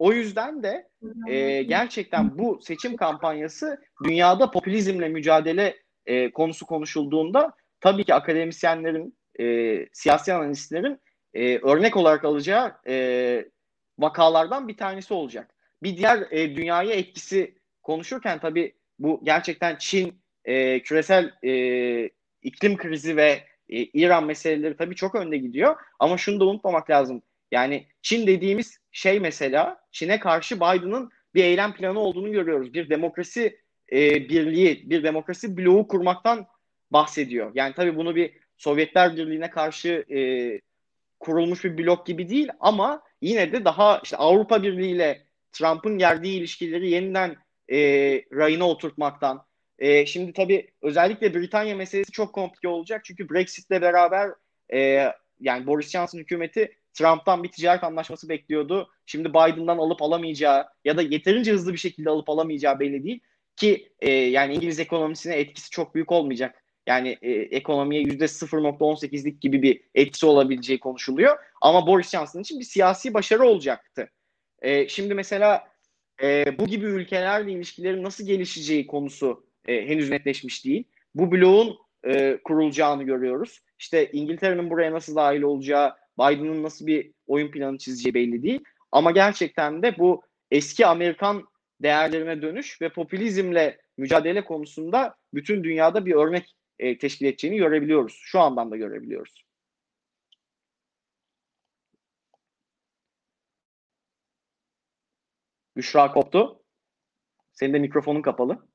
O yüzden de e, gerçekten bu seçim kampanyası dünyada popülizmle mücadele e, konusu konuşulduğunda tabii ki akademisyenlerin, e, siyasi analistlerin e, örnek olarak alacağı e, vakalardan bir tanesi olacak. Bir diğer e, dünyaya etkisi konuşurken tabii bu gerçekten Çin e, küresel e, iklim krizi ve e, İran meseleleri tabii çok önde gidiyor. Ama şunu da unutmamak lazım. Yani Çin dediğimiz şey mesela Çin'e karşı Biden'ın bir eylem planı olduğunu görüyoruz. Bir demokrasi e, birliği, bir demokrasi bloğu kurmaktan bahsediyor. Yani tabii bunu bir Sovyetler Birliği'ne karşı e, kurulmuş bir blok gibi değil ama yine de daha işte Avrupa Birliği ile Trump'ın gerdiği ilişkileri yeniden e, rayına oturtmaktan. E, şimdi tabii özellikle Britanya meselesi çok komplike olacak çünkü Brexit'le beraber e, yani Boris Johnson hükümeti Trump'tan bir ticaret anlaşması bekliyordu. Şimdi Biden'dan alıp alamayacağı ya da yeterince hızlı bir şekilde alıp alamayacağı belli değil. Ki e, yani İngiliz ekonomisine etkisi çok büyük olmayacak. Yani e, ekonomiye %0.18'lik gibi bir etkisi olabileceği konuşuluyor. Ama Boris Johnson için bir siyasi başarı olacaktı. E, şimdi mesela e, bu gibi ülkelerle ilişkilerin nasıl gelişeceği konusu e, henüz netleşmiş değil. Bu bloğun e, kurulacağını görüyoruz. İşte İngiltere'nin buraya nasıl dahil olacağı, Biden'ın nasıl bir oyun planı çizeceği belli değil. Ama gerçekten de bu eski Amerikan değerlerine dönüş ve popülizmle mücadele konusunda bütün dünyada bir örnek e, teşkil edeceğini görebiliyoruz. Şu andan da görebiliyoruz. Büşra koptu. Senin de mikrofonun kapalı.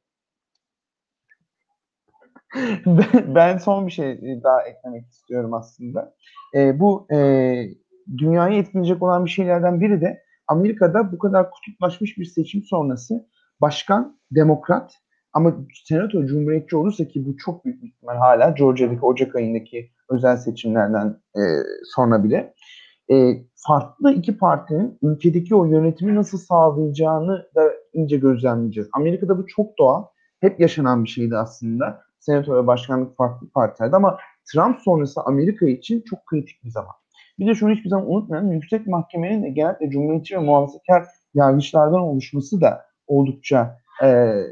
Ben son bir şey daha eklemek istiyorum aslında. E, bu e, dünyayı etkileyecek olan bir şeylerden biri de Amerika'da bu kadar kutuplaşmış bir seçim sonrası başkan demokrat ama senato cumhuriyetçi olursa ki bu çok büyük ihtimal hala Georgia'daki Ocak ayındaki özel seçimlerden e, sonra bile e, farklı iki partinin ülkedeki o yönetimi nasıl sağlayacağını da ince gözlemleyeceğiz. Amerika'da bu çok doğal. Hep yaşanan bir şeydi aslında. Senato ve başkanlık farklı partilerde ama Trump sonrası Amerika için çok kritik bir zaman. Bir de şunu hiçbir zaman unutmayalım. Yüksek Mahkemenin de genellikle cumhuriyetçi ve muhafazakar yargıçlardan oluşması da oldukça e,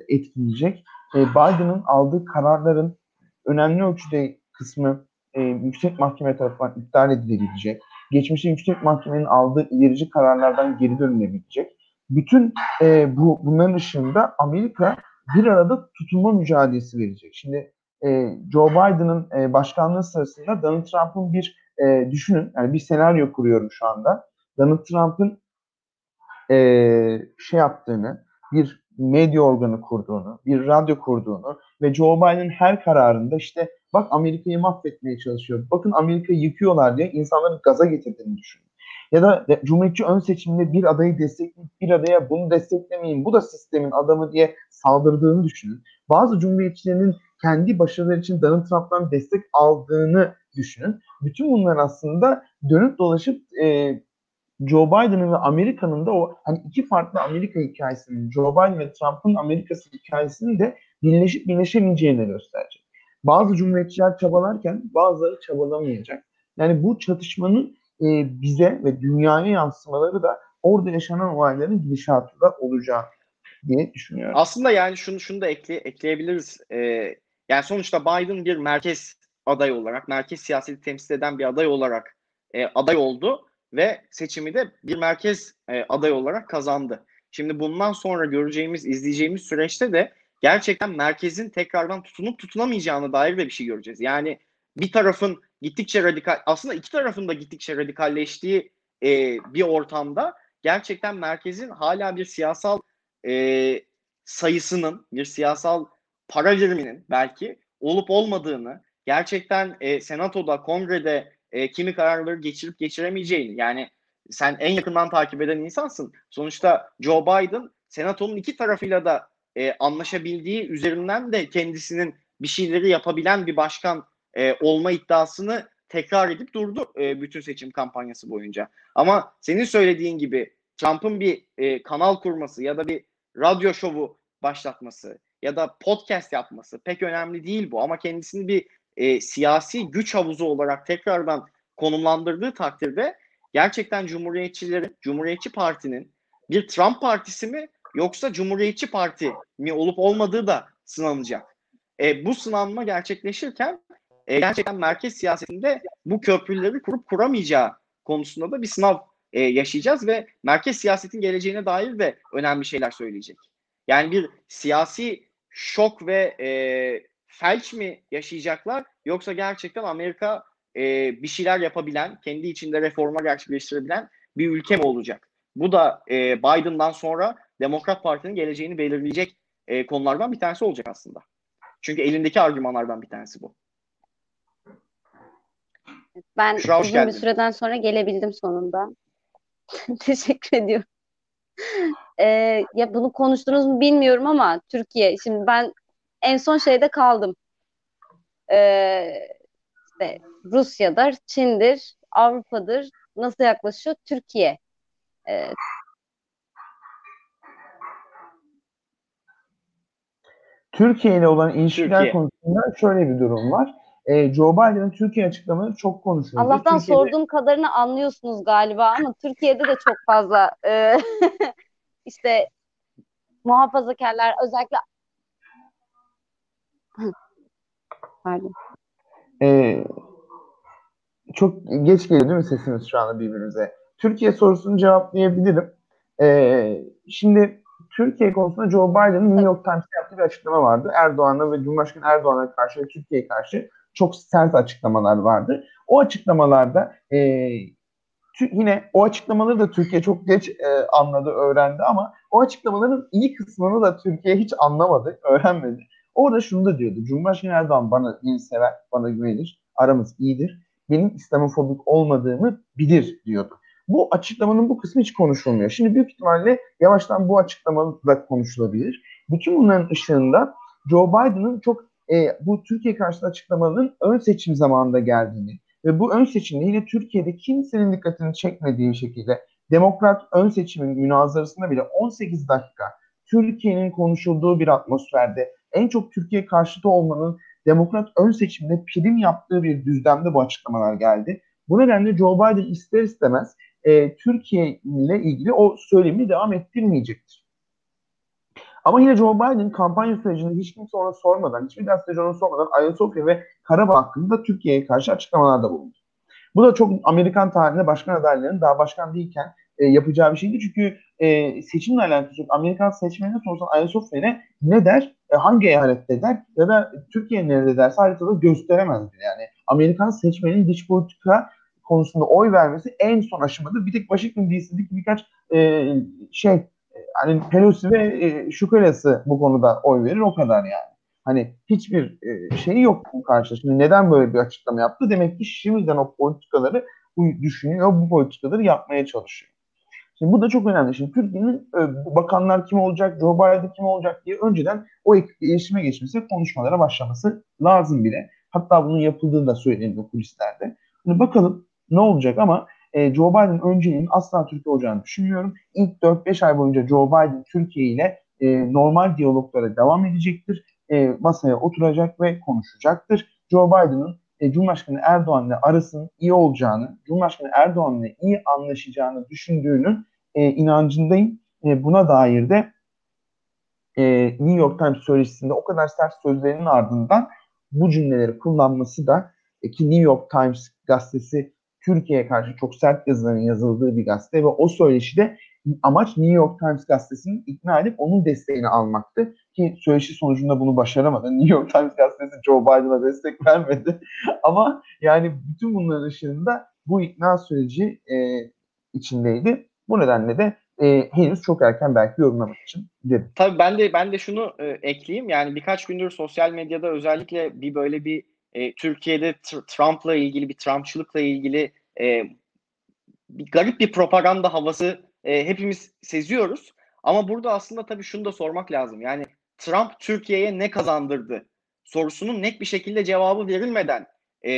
etkileyecek. E, Biden'ın aldığı kararların önemli ölçüde kısmı e, Yüksek Mahkeme tarafından iptal edilebilecek. Geçmişte Yüksek Mahkemenin aldığı ilerici kararlardan geri dönülebilecek. Bütün e, bu bunların ışığında Amerika bir arada tutunma mücadelesi verecek. Şimdi e, Joe Biden'ın e, başkanlığı sırasında Donald Trump'ın bir e, düşünün, yani bir senaryo kuruyorum şu anda. Donald Trump'ın e, şey yaptığını, bir medya organı kurduğunu, bir radyo kurduğunu ve Joe Biden her kararında işte bak Amerika'yı mahvetmeye çalışıyor, bakın Amerika'yı yıkıyorlar diye insanları gaza getirdiğini düşünün. Ya da Cumhuriyetçi ön seçimde bir adayı destekleyip bir adaya bunu desteklemeyin, bu da sistemin adamı diye saldırdığını düşünün. Bazı Cumhuriyetçilerin kendi başarıları için Donald Trump'tan destek aldığını düşünün. Bütün bunlar aslında dönüp dolaşıp e, Joe Biden'ın ve Amerika'nın da o hani iki farklı Amerika hikayesinin, Joe Biden ve Trump'ın Amerika'sı hikayesinin de birleşip birleşemeyeceğini gösterecek. Bazı cumhuriyetçiler çabalarken bazıları çabalamayacak. Yani bu çatışmanın e, bize ve dünyaya yansımaları da orada yaşanan olayların gidişatında olacağı diye düşünüyorum. Aslında yani şunu şunu da ekle, ekleyebiliriz. Ee, yani sonuçta Biden bir merkez aday olarak, merkez siyaseti temsil eden bir aday olarak e, aday oldu ve seçimi de bir merkez e, aday olarak kazandı. Şimdi bundan sonra göreceğimiz, izleyeceğimiz süreçte de gerçekten merkezin tekrardan tutunup tutunamayacağını dair de bir şey göreceğiz. Yani bir tarafın gittikçe radikal aslında iki tarafın da gittikçe radikalleştiği e, bir ortamda gerçekten merkezin hala bir siyasal e, sayısının bir siyasal para biriminin belki olup olmadığını gerçekten e, senatoda kongrede e, kimi kararları geçirip geçiremeyeceğini yani sen en yakından takip eden insansın. Sonuçta Joe Biden senatonun iki tarafıyla da e, anlaşabildiği üzerinden de kendisinin bir şeyleri yapabilen bir başkan e, olma iddiasını tekrar edip durdu e, bütün seçim kampanyası boyunca. Ama senin söylediğin gibi Trump'ın bir e, kanal kurması ya da bir radyo şovu başlatması ya da podcast yapması pek önemli değil bu ama kendisini bir e, siyasi güç havuzu olarak tekrardan konumlandırdığı takdirde gerçekten Cumhuriyetçilerin, Cumhuriyetçi Parti'nin bir Trump partisi mi yoksa Cumhuriyetçi Parti mi olup olmadığı da sınanacak. E, bu sınanma gerçekleşirken e, gerçekten merkez siyasetinde bu köprüleri kurup kuramayacağı konusunda da bir sınav e, yaşayacağız ve merkez siyasetin geleceğine dair de önemli şeyler söyleyecek. Yani bir siyasi şok ve e, felç mi yaşayacaklar yoksa gerçekten Amerika e, bir şeyler yapabilen, kendi içinde reforma gerçekleştirebilen bir ülke mi olacak? Bu da e, Biden'dan sonra Demokrat Parti'nin geleceğini belirleyecek e, konulardan bir tanesi olacak aslında. Çünkü elindeki argümanlardan bir tanesi bu. Ben Şura, uzun geldin. bir süreden sonra gelebildim sonunda. Teşekkür ediyorum. Ee, ya bunu konuştunuz mu bilmiyorum ama Türkiye şimdi ben en son şeyde kaldım. Ee, işte Rusya'dır, Çin'dir, Avrupa'dır nasıl yaklaşıyor? Türkiye. Ee, Türkiye ile olan ilişkiler Türkiye. konusunda şöyle bir durum var. Ee, Joe Biden'ın Türkiye açıklamaları çok konuşuldu. Allah'tan Türkiye'de... sorduğum kadarını anlıyorsunuz galiba ama Türkiye'de de çok fazla e, işte muhafazakarlar özellikle Pardon. Ee, çok geç geliyor değil mi sesimiz şu anda birbirimize? Türkiye sorusunu cevaplayabilirim. Ee, şimdi Türkiye konusunda Joe Biden'ın New York Times'ta yaptığı bir açıklama vardı. Erdoğan'a ve Cumhurbaşkanı Erdoğan'a karşı ve Türkiye'ye karşı çok sert açıklamalar vardı. O açıklamalarda e, yine o açıklamaları da Türkiye çok geç e, anladı, öğrendi ama o açıklamaların iyi kısmını da Türkiye hiç anlamadı, öğrenmedi. Orada şunu da diyordu. Cumhurbaşkanı Erdoğan bana beni sever, bana güvenir, aramız iyidir. Benim İslamofobik olmadığımı bilir diyordu. Bu açıklamanın bu kısmı hiç konuşulmuyor. Şimdi büyük ihtimalle yavaştan bu açıklama konuşulabilir. Bütün bunların ışığında Joe Biden'ın çok e, bu Türkiye karşıtı açıklamaların ön seçim zamanında geldiğini ve bu ön seçimde yine Türkiye'de kimsenin dikkatini çekmediği şekilde Demokrat ön seçimin münazarasında bile 18 dakika Türkiye'nin konuşulduğu bir atmosferde en çok Türkiye karşıtı olmanın Demokrat ön seçimde prim yaptığı bir düzlemde bu açıklamalar geldi. Bu nedenle Joe Biden ister istemez e, Türkiye ile ilgili o söylemi devam ettirmeyecektir. Ama yine Joe Biden kampanya sürecinde hiç kimse ona sormadan, hiçbir gazeteci ona sormadan Ayasofya ve Karabağ hakkında Türkiye'ye karşı açıklamalarda bulundu. Bu da çok Amerikan tarihinde başkan adaylarının daha başkan değilken e, yapacağı bir şeydi. Çünkü e, seçimle alakası Amerikan seçmenine sorsan Ayasofya ne, der, e, hangi eyalette der ya da Türkiye nerede derse haritada gösteremezdi. Yani Amerikan seçmenin dış politika konusunda oy vermesi en son aşamadır. Bir tek Washington DC'deki birkaç e, şey hani Pelosi ve e, Şukalası bu konuda oy verir o kadar yani. Hani hiçbir e, şeyi yok bu karşıda. Şimdi neden böyle bir açıklama yaptı? Demek ki şimdiden o politikaları düşünüyor, bu politikaları yapmaya çalışıyor. Şimdi bu da çok önemli. Şimdi Türkiye'nin e, bakanlar kim olacak, Joe Biden kim olacak diye önceden o iletişime geçmesi, konuşmalara başlaması lazım bile. Hatta bunun yapıldığı da söyleniyor kulislerde. Şimdi bakalım ne olacak ama e, Joe Biden önceliğinin asla Türkiye olacağını düşünmüyorum. İlk 4-5 ay boyunca Joe Biden Türkiye ile e, normal diyaloglara devam edecektir. E, masaya oturacak ve konuşacaktır. Joe Biden'ın e, Cumhurbaşkanı Erdoğan'la arasının iyi olacağını, Cumhurbaşkanı Erdoğan'la iyi anlaşacağını düşündüğünün e, inancındayım. E, buna dair de e, New York Times söyleşisinde o kadar sert sözlerinin ardından bu cümleleri kullanması da e, ki New York Times gazetesi Türkiye'ye karşı çok sert yazıların yazıldığı bir gazete ve o söyleşide amaç New York Times gazetesinin ikna edip onun desteğini almaktı. Ki söyleşi sonucunda bunu başaramadı. New York Times gazetesi Joe Biden'a destek vermedi. Ama yani bütün bunların ışığında bu ikna süreci e, içindeydi. Bu nedenle de e, henüz çok erken belki yorumlamak için dedim. Tabii ben de ben de şunu e, ekleyeyim. Yani birkaç gündür sosyal medyada özellikle bir böyle bir e, Türkiye'de Trump'la ilgili bir Trumpçılıkla ilgili e, bir garip bir propaganda havası e, hepimiz seziyoruz. Ama burada aslında tabii şunu da sormak lazım. Yani Trump Türkiye'ye ne kazandırdı sorusunun net bir şekilde cevabı verilmeden e,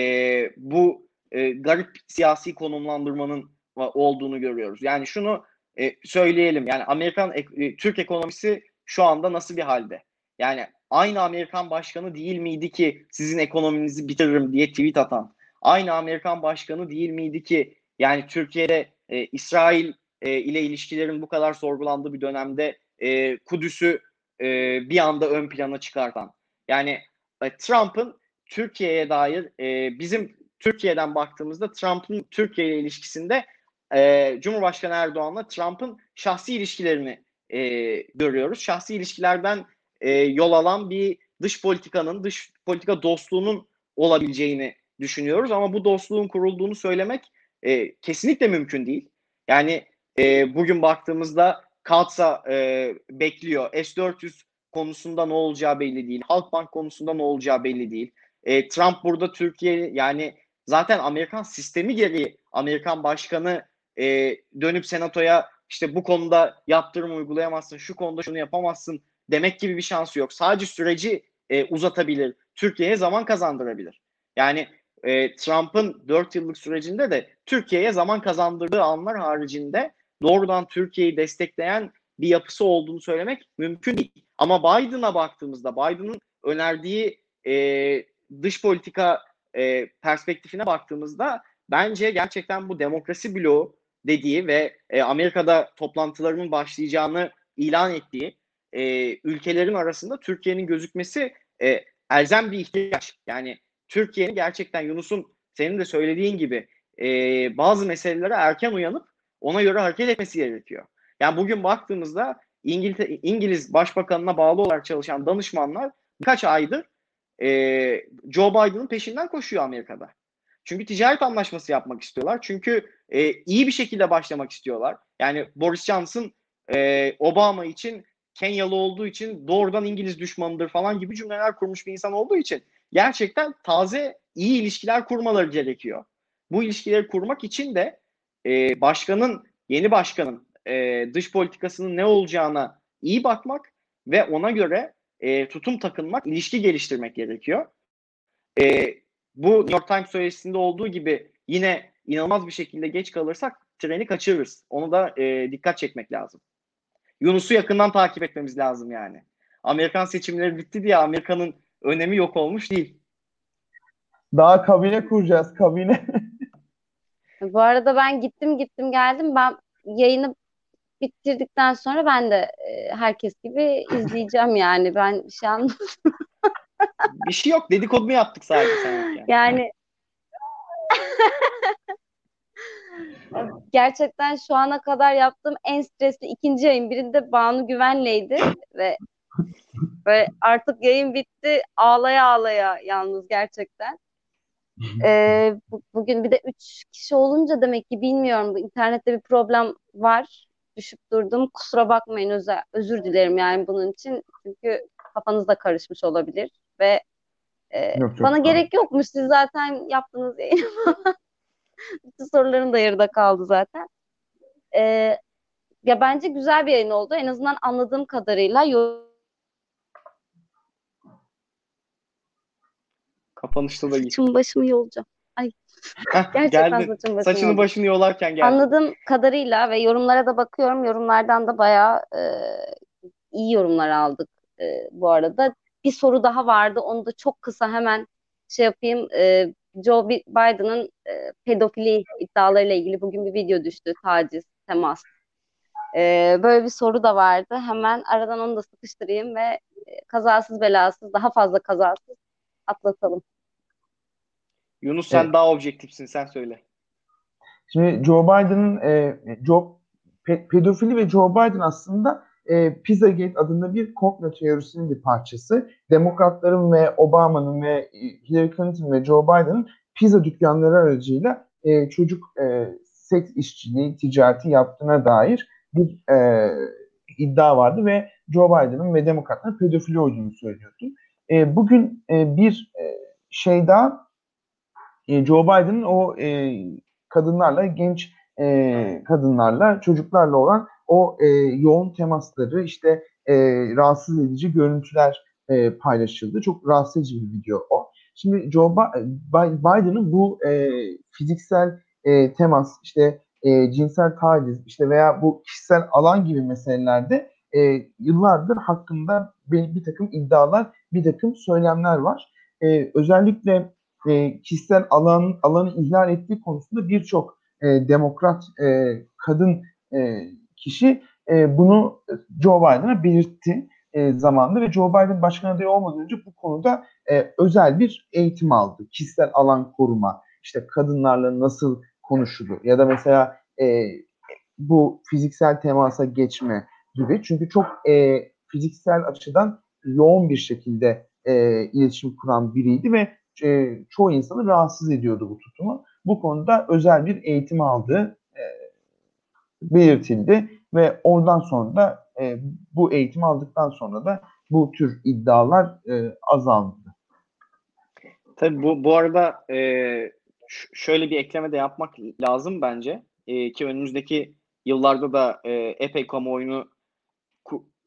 bu e, garip siyasi konumlandırmanın olduğunu görüyoruz. Yani şunu e, söyleyelim. Yani Amerikan e, Türk ekonomisi şu anda nasıl bir halde? Yani aynı Amerikan başkanı değil miydi ki sizin ekonominizi bitiririm diye tweet atan? Aynı Amerikan başkanı değil miydi ki yani Türkiye'de e, İsrail e, ile ilişkilerin bu kadar sorgulandığı bir dönemde e, Kudüs'ü e, bir anda ön plana çıkartan. Yani e, Trump'ın Türkiye'ye dair e, bizim Türkiye'den baktığımızda Trump'ın Türkiye ile ilişkisinde e, Cumhurbaşkanı Erdoğan'la Trump'ın şahsi ilişkilerini e, görüyoruz. Şahsi ilişkilerden e, yol alan bir dış politikanın, dış politika dostluğunun olabileceğini düşünüyoruz. Ama bu dostluğun kurulduğunu söylemek e, kesinlikle mümkün değil. Yani e, bugün baktığımızda Katsa e, bekliyor. S-400 konusunda ne olacağı belli değil. Halkbank konusunda ne olacağı belli değil. E, Trump burada Türkiye yani zaten Amerikan sistemi gereği Amerikan başkanı e, dönüp senatoya işte bu konuda yaptırım uygulayamazsın, şu konuda şunu yapamazsın demek gibi bir şansı yok. Sadece süreci e, uzatabilir, Türkiye'ye zaman kazandırabilir. Yani e, Trump'ın 4 yıllık sürecinde de Türkiye'ye zaman kazandırdığı anlar haricinde doğrudan Türkiye'yi destekleyen bir yapısı olduğunu söylemek mümkün değil. Ama Biden'a baktığımızda Biden'ın önerdiği e, dış politika e, perspektifine baktığımızda bence gerçekten bu demokrasi bloğu dediği ve e, Amerika'da toplantılarının başlayacağını ilan ettiği e, ülkelerin arasında Türkiye'nin gözükmesi e, elzem bir ihtiyaç. Yani Türkiye'nin gerçekten Yunus'un senin de söylediğin gibi e, bazı meselelere erken uyanıp ona göre hareket etmesi gerekiyor. Yani bugün baktığımızda İngiliz, İngiliz Başbakanına bağlı olarak çalışan danışmanlar birkaç aydır e, Joe Biden'ın peşinden koşuyor Amerika'da. Çünkü ticaret anlaşması yapmak istiyorlar. Çünkü e, iyi bir şekilde başlamak istiyorlar. Yani Boris Johnson e, Obama için Kenyalı olduğu için doğrudan İngiliz düşmanıdır falan gibi cümleler kurmuş bir insan olduğu için gerçekten taze iyi ilişkiler kurmaları gerekiyor. Bu ilişkileri kurmak için de e, başkanın, yeni başkanın e, dış politikasının ne olacağına iyi bakmak ve ona göre e, tutum takınmak, ilişki geliştirmek gerekiyor. E, bu New York Times söyleşisinde olduğu gibi yine inanılmaz bir şekilde geç kalırsak treni kaçırırız. Onu da e, dikkat çekmek lazım. Yunus'u yakından takip etmemiz lazım yani. Amerikan seçimleri bitti diye Amerika'nın önemi yok olmuş değil. Daha kabine kuracağız kabine. Bu arada ben gittim gittim geldim. Ben yayını bitirdikten sonra ben de e, herkes gibi izleyeceğim yani. Ben bir şey anlamadım. bir şey yok. Dedikodunu yaptık sadece sen. Yani gerçekten şu ana kadar yaptığım en stresli ikinci yayın. Birinde Banu Güven'leydi ve ve artık yayın bitti. Ağlaya ağlaya yalnız gerçekten. Ee, bu, bugün bir de üç kişi olunca demek ki bilmiyorum. İnternette bir problem var. Düşüp durdum. Kusura bakmayın özel, özür dilerim yani bunun için. Çünkü kafanız da karışmış olabilir ve e, yok, bana gerek yokmuş. Siz zaten yaptınız yayını Bütün sorularım da yarıda kaldı zaten. Ee, ya bence güzel bir yayın oldu. En azından anladığım kadarıyla Kapanışta da Saçımı başımı yolacağım. Ay. Gerçekten geldi. saçımı Saçını yolacağım. başını yolarken geldi. Anladığım kadarıyla ve yorumlara da bakıyorum. Yorumlardan da bayağı e, iyi yorumlar aldık e, bu arada. Bir soru daha vardı. Onu da çok kısa hemen şey yapayım. E, Joe Biden'ın e, pedofili iddialarıyla ilgili bugün bir video düştü. Taciz, temas. E, böyle bir soru da vardı. Hemen aradan onu da sıkıştırayım ve e, kazasız belasız, daha fazla kazasız atlatalım. Yunus sen evet. daha objektifsin sen söyle. Şimdi Joe Biden'ın e, Joe pe- pedofili ve Joe Biden aslında e, Pizzagate adında bir komplo teorisinin bir parçası. Demokratların ve Obama'nın ve Hillary Clinton ve Joe Biden'ın pizza dükkanları aracıyla e, çocuk e, seks işçiliği ticareti yaptığına dair bir e, iddia vardı ve Joe Biden'ın ve demokratların pedofili olduğunu söylüyordu. E, bugün e, bir e, şey daha e, Joe Biden'ın o e, kadınlarla genç e, kadınlarla çocuklarla olan o e, yoğun temasları işte e, rahatsız edici görüntüler e, paylaşıldı. Çok rahatsız edici bir video o. Şimdi Joe Biden'ın bu e, fiziksel e, temas, işte e, cinsel taciz, işte veya bu kişisel alan gibi meselelerde e, yıllardır hakkında bir, bir takım iddialar, bir takım söylemler var. E, özellikle e, kişisel alan alanı ihlal ettiği konusunda birçok e, demokrat e, kadın e, kişi e, bunu Joe Biden'a belirtti e, zamanda ve Joe Biden başkan adayı olmadan önce bu konuda e, özel bir eğitim aldı. Kişisel alan koruma, işte kadınlarla nasıl konuşulur ya da mesela e, bu fiziksel temasa geçme gibi. Çünkü çok e, fiziksel açıdan yoğun bir şekilde e, iletişim kuran biriydi ve e, çoğu insanı rahatsız ediyordu bu tutumu. Bu konuda özel bir eğitim aldığı e, belirtildi ve oradan sonra da e, bu eğitim aldıktan sonra da bu tür iddialar e, azaldı. Tabii bu, bu arada e, şöyle bir ekleme de yapmak lazım bence. E, ki önümüzdeki yıllarda da e, epey kamuoyunu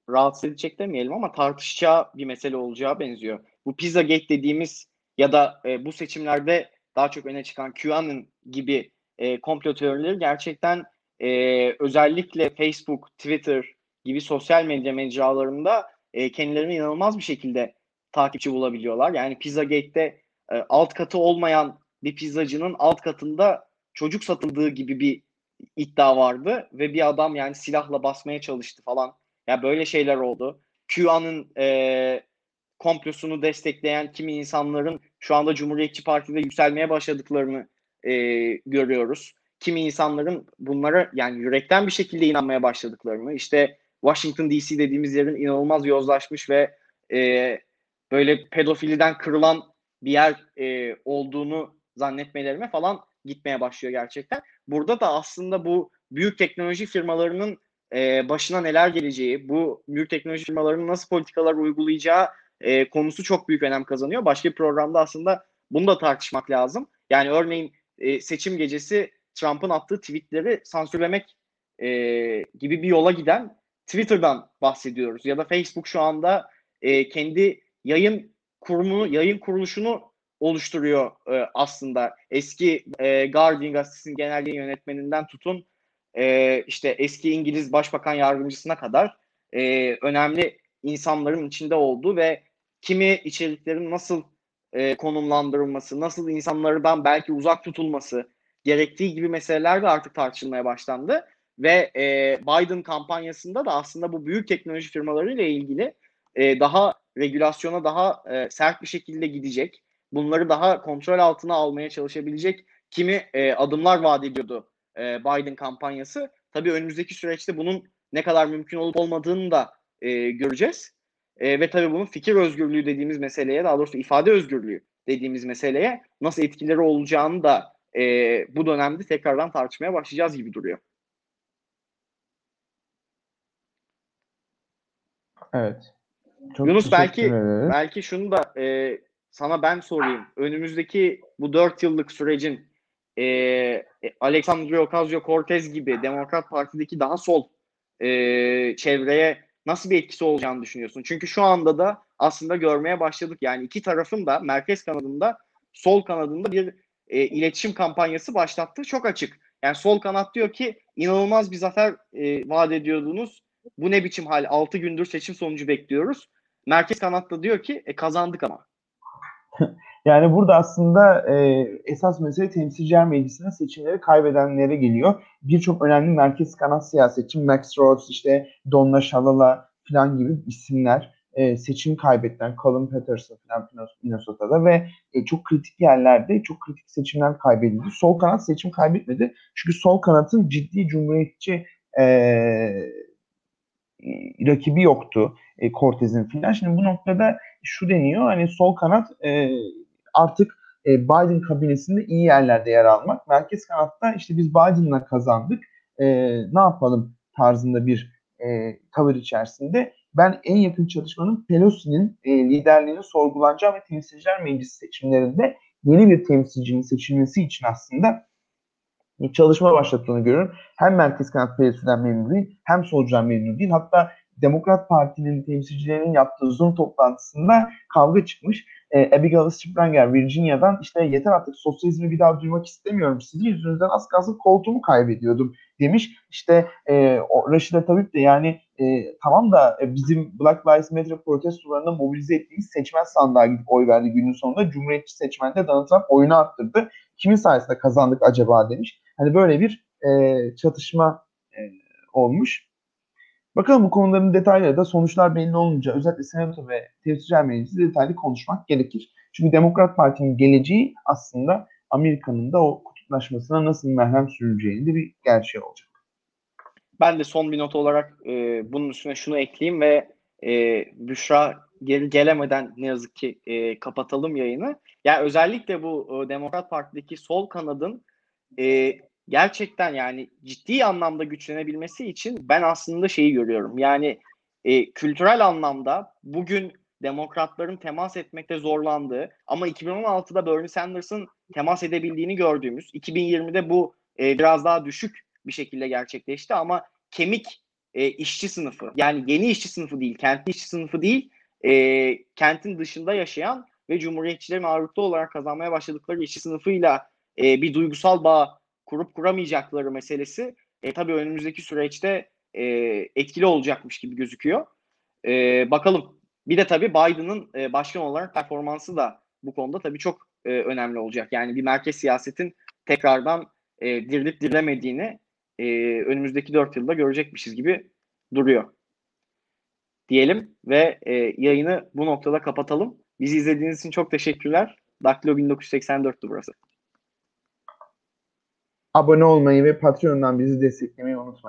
rahatsız edecek demeyelim ama tartışacağı bir mesele olacağı benziyor. Bu Pizzagate dediğimiz ya da e, bu seçimlerde daha çok öne çıkan QAnon gibi e, komplo teorileri gerçekten e, özellikle Facebook, Twitter gibi sosyal medya mecralarında e, kendilerini inanılmaz bir şekilde takipçi bulabiliyorlar. Yani Pizzagate'de e, alt katı olmayan bir pizzacının alt katında çocuk satıldığı gibi bir iddia vardı ve bir adam yani silahla basmaya çalıştı falan. Ya yani böyle şeyler oldu. QAnon e, komplosunu destekleyen kimi insanların şu anda Cumhuriyetçi Parti'de yükselmeye başladıklarını e, görüyoruz. Kimi insanların bunlara yani yürekten bir şekilde inanmaya başladıklarını, işte Washington DC dediğimiz yerin inanılmaz yozlaşmış ve e, böyle pedofiliden kırılan bir yer e, olduğunu zannetmelerime falan gitmeye başlıyor gerçekten. Burada da aslında bu büyük teknoloji firmalarının e, başına neler geleceği, bu büyük teknoloji firmalarının nasıl politikalar uygulayacağı e, konusu çok büyük önem kazanıyor. Başka bir programda aslında bunu da tartışmak lazım. Yani örneğin e, seçim gecesi Trump'ın attığı tweetleri sansürlemek e, gibi bir yola giden Twitter'dan bahsediyoruz. Ya da Facebook şu anda e, kendi yayın kurumunu, yayın kuruluşunu oluşturuyor e, aslında. Eski e, Guardian gazetesinin genel yayın yönetmeninden tutun e, işte eski İngiliz Başbakan Yardımcısına kadar e, önemli insanların içinde olduğu ve kimi içeriklerin nasıl e, konumlandırılması, nasıl insanlardan belki uzak tutulması gerektiği gibi meseleler de artık tartışılmaya başlandı. Ve e, Biden kampanyasında da aslında bu büyük teknoloji firmalarıyla ilgili e, daha regülasyona daha e, sert bir şekilde gidecek. Bunları daha kontrol altına almaya çalışabilecek kimi e, adımlar vaat ediyordu e, Biden kampanyası. Tabii önümüzdeki süreçte bunun ne kadar mümkün olup olmadığını da e, göreceğiz. E, ve tabii bunun fikir özgürlüğü dediğimiz meseleye, daha doğrusu ifade özgürlüğü dediğimiz meseleye nasıl etkileri olacağını da e, bu dönemde tekrardan tartışmaya başlayacağız gibi duruyor. Evet. Çok Yunus belki belki şunu da e, sana ben sorayım. Önümüzdeki bu dört yıllık sürecin e, Alexandria Ocasio-Cortez gibi Demokrat Parti'deki daha sol e, çevreye nasıl bir etkisi olacağını düşünüyorsun? Çünkü şu anda da aslında görmeye başladık. Yani iki tarafın da merkez kanadında sol kanadında bir e, iletişim kampanyası başlattı. Çok açık. Yani sol kanat diyor ki inanılmaz bir zafer e, vaat ediyordunuz. Bu ne biçim hal? 6 gündür seçim sonucu bekliyoruz. Merkez kanat da diyor ki e, kazandık ama. yani burada aslında e, esas mesele temsilciler meclisinin seçimleri kaybedenlere geliyor. Birçok önemli merkez kanat siyasetçi Max Rhodes, işte Donna Shalala falan gibi isimler e, seçim kaybettiler. Colin Patterson falan Minnesota'da ve e, çok kritik yerlerde çok kritik seçimler kaybedildi. Sol kanat seçim kaybetmedi. Çünkü sol kanatın ciddi cumhuriyetçi e, rakibi yoktu e, Cortez'in filan. Şimdi bu noktada şu deniyor hani sol kanat e, artık e, Biden kabinesinde iyi yerlerde yer almak. Merkez kanatta işte biz Biden'la kazandık e, ne yapalım tarzında bir e, tavır içerisinde ben en yakın çalışmanın Pelosi'nin e, liderliğini sorgulanacağı ve temsilciler meclisi seçimlerinde yeni bir temsilcinin seçilmesi için aslında bir çalışma başlattığını görüyorum. Hem merkez kanat Pelosi'den memnun değil hem solcudan memnun değil. Hatta Demokrat Parti'nin temsilcilerinin yaptığı Zoom toplantısında kavga çıkmış. E, Abigail Springer Virginia'dan işte yeter artık sosyalizmi bir daha duymak istemiyorum. Sizin yüzünüzden az kalsın koltuğumu kaybediyordum demiş. İşte e, Raşida Tabip de yani e, tamam da e, bizim Black Lives Matter protestolarında mobilize ettiğimiz seçmen sandığa gidip oy verdi günün sonunda. Cumhuriyetçi seçmende Donald Trump oyunu arttırdı. Kimin sayesinde kazandık acaba demiş. Hani böyle bir e, çatışma e, olmuş. Bakalım bu konuların detayları da sonuçlar belli olunca özellikle Senato ve Temsilciler Meclisi detaylı konuşmak gerekir. Çünkü Demokrat Parti'nin geleceği aslında Amerika'nın da o kutuplaşmasına nasıl merhem sürüleceğini de bir gerçeği olacak. Ben de son bir not olarak e, bunun üstüne şunu ekleyeyim ve e, Büşra geri gelemeden ne yazık ki e, kapatalım yayını. Yani özellikle bu e, Demokrat Parti'deki sol kanadın e, gerçekten yani ciddi anlamda güçlenebilmesi için ben aslında şeyi görüyorum. Yani e, kültürel anlamda bugün demokratların temas etmekte zorlandığı ama 2016'da Bernie Sanders'ın temas edebildiğini gördüğümüz 2020'de bu e, biraz daha düşük bir şekilde gerçekleşti ama kemik e, işçi sınıfı yani yeni işçi sınıfı değil kentli işçi sınıfı değil e, kentin dışında yaşayan ve cumhuriyetçilerin ağırlıklı olarak kazanmaya başladıkları işçi sınıfıyla e, bir duygusal bağ kurup kuramayacakları meselesi e, tabii önümüzdeki süreçte e, etkili olacakmış gibi gözüküyor. E, bakalım. Bir de tabii Biden'ın e, başkan olarak performansı da bu konuda tabii çok e, önemli olacak. Yani bir merkez siyasetin tekrardan e, dirilip dirilemediğini e, önümüzdeki dört yılda görecekmişiz gibi duruyor. Diyelim ve e, yayını bu noktada kapatalım. Bizi izlediğiniz için çok teşekkürler. Daktilo 1984'tü burası. Abone olmayı ve Patreon'dan bizi desteklemeyi unutmayın.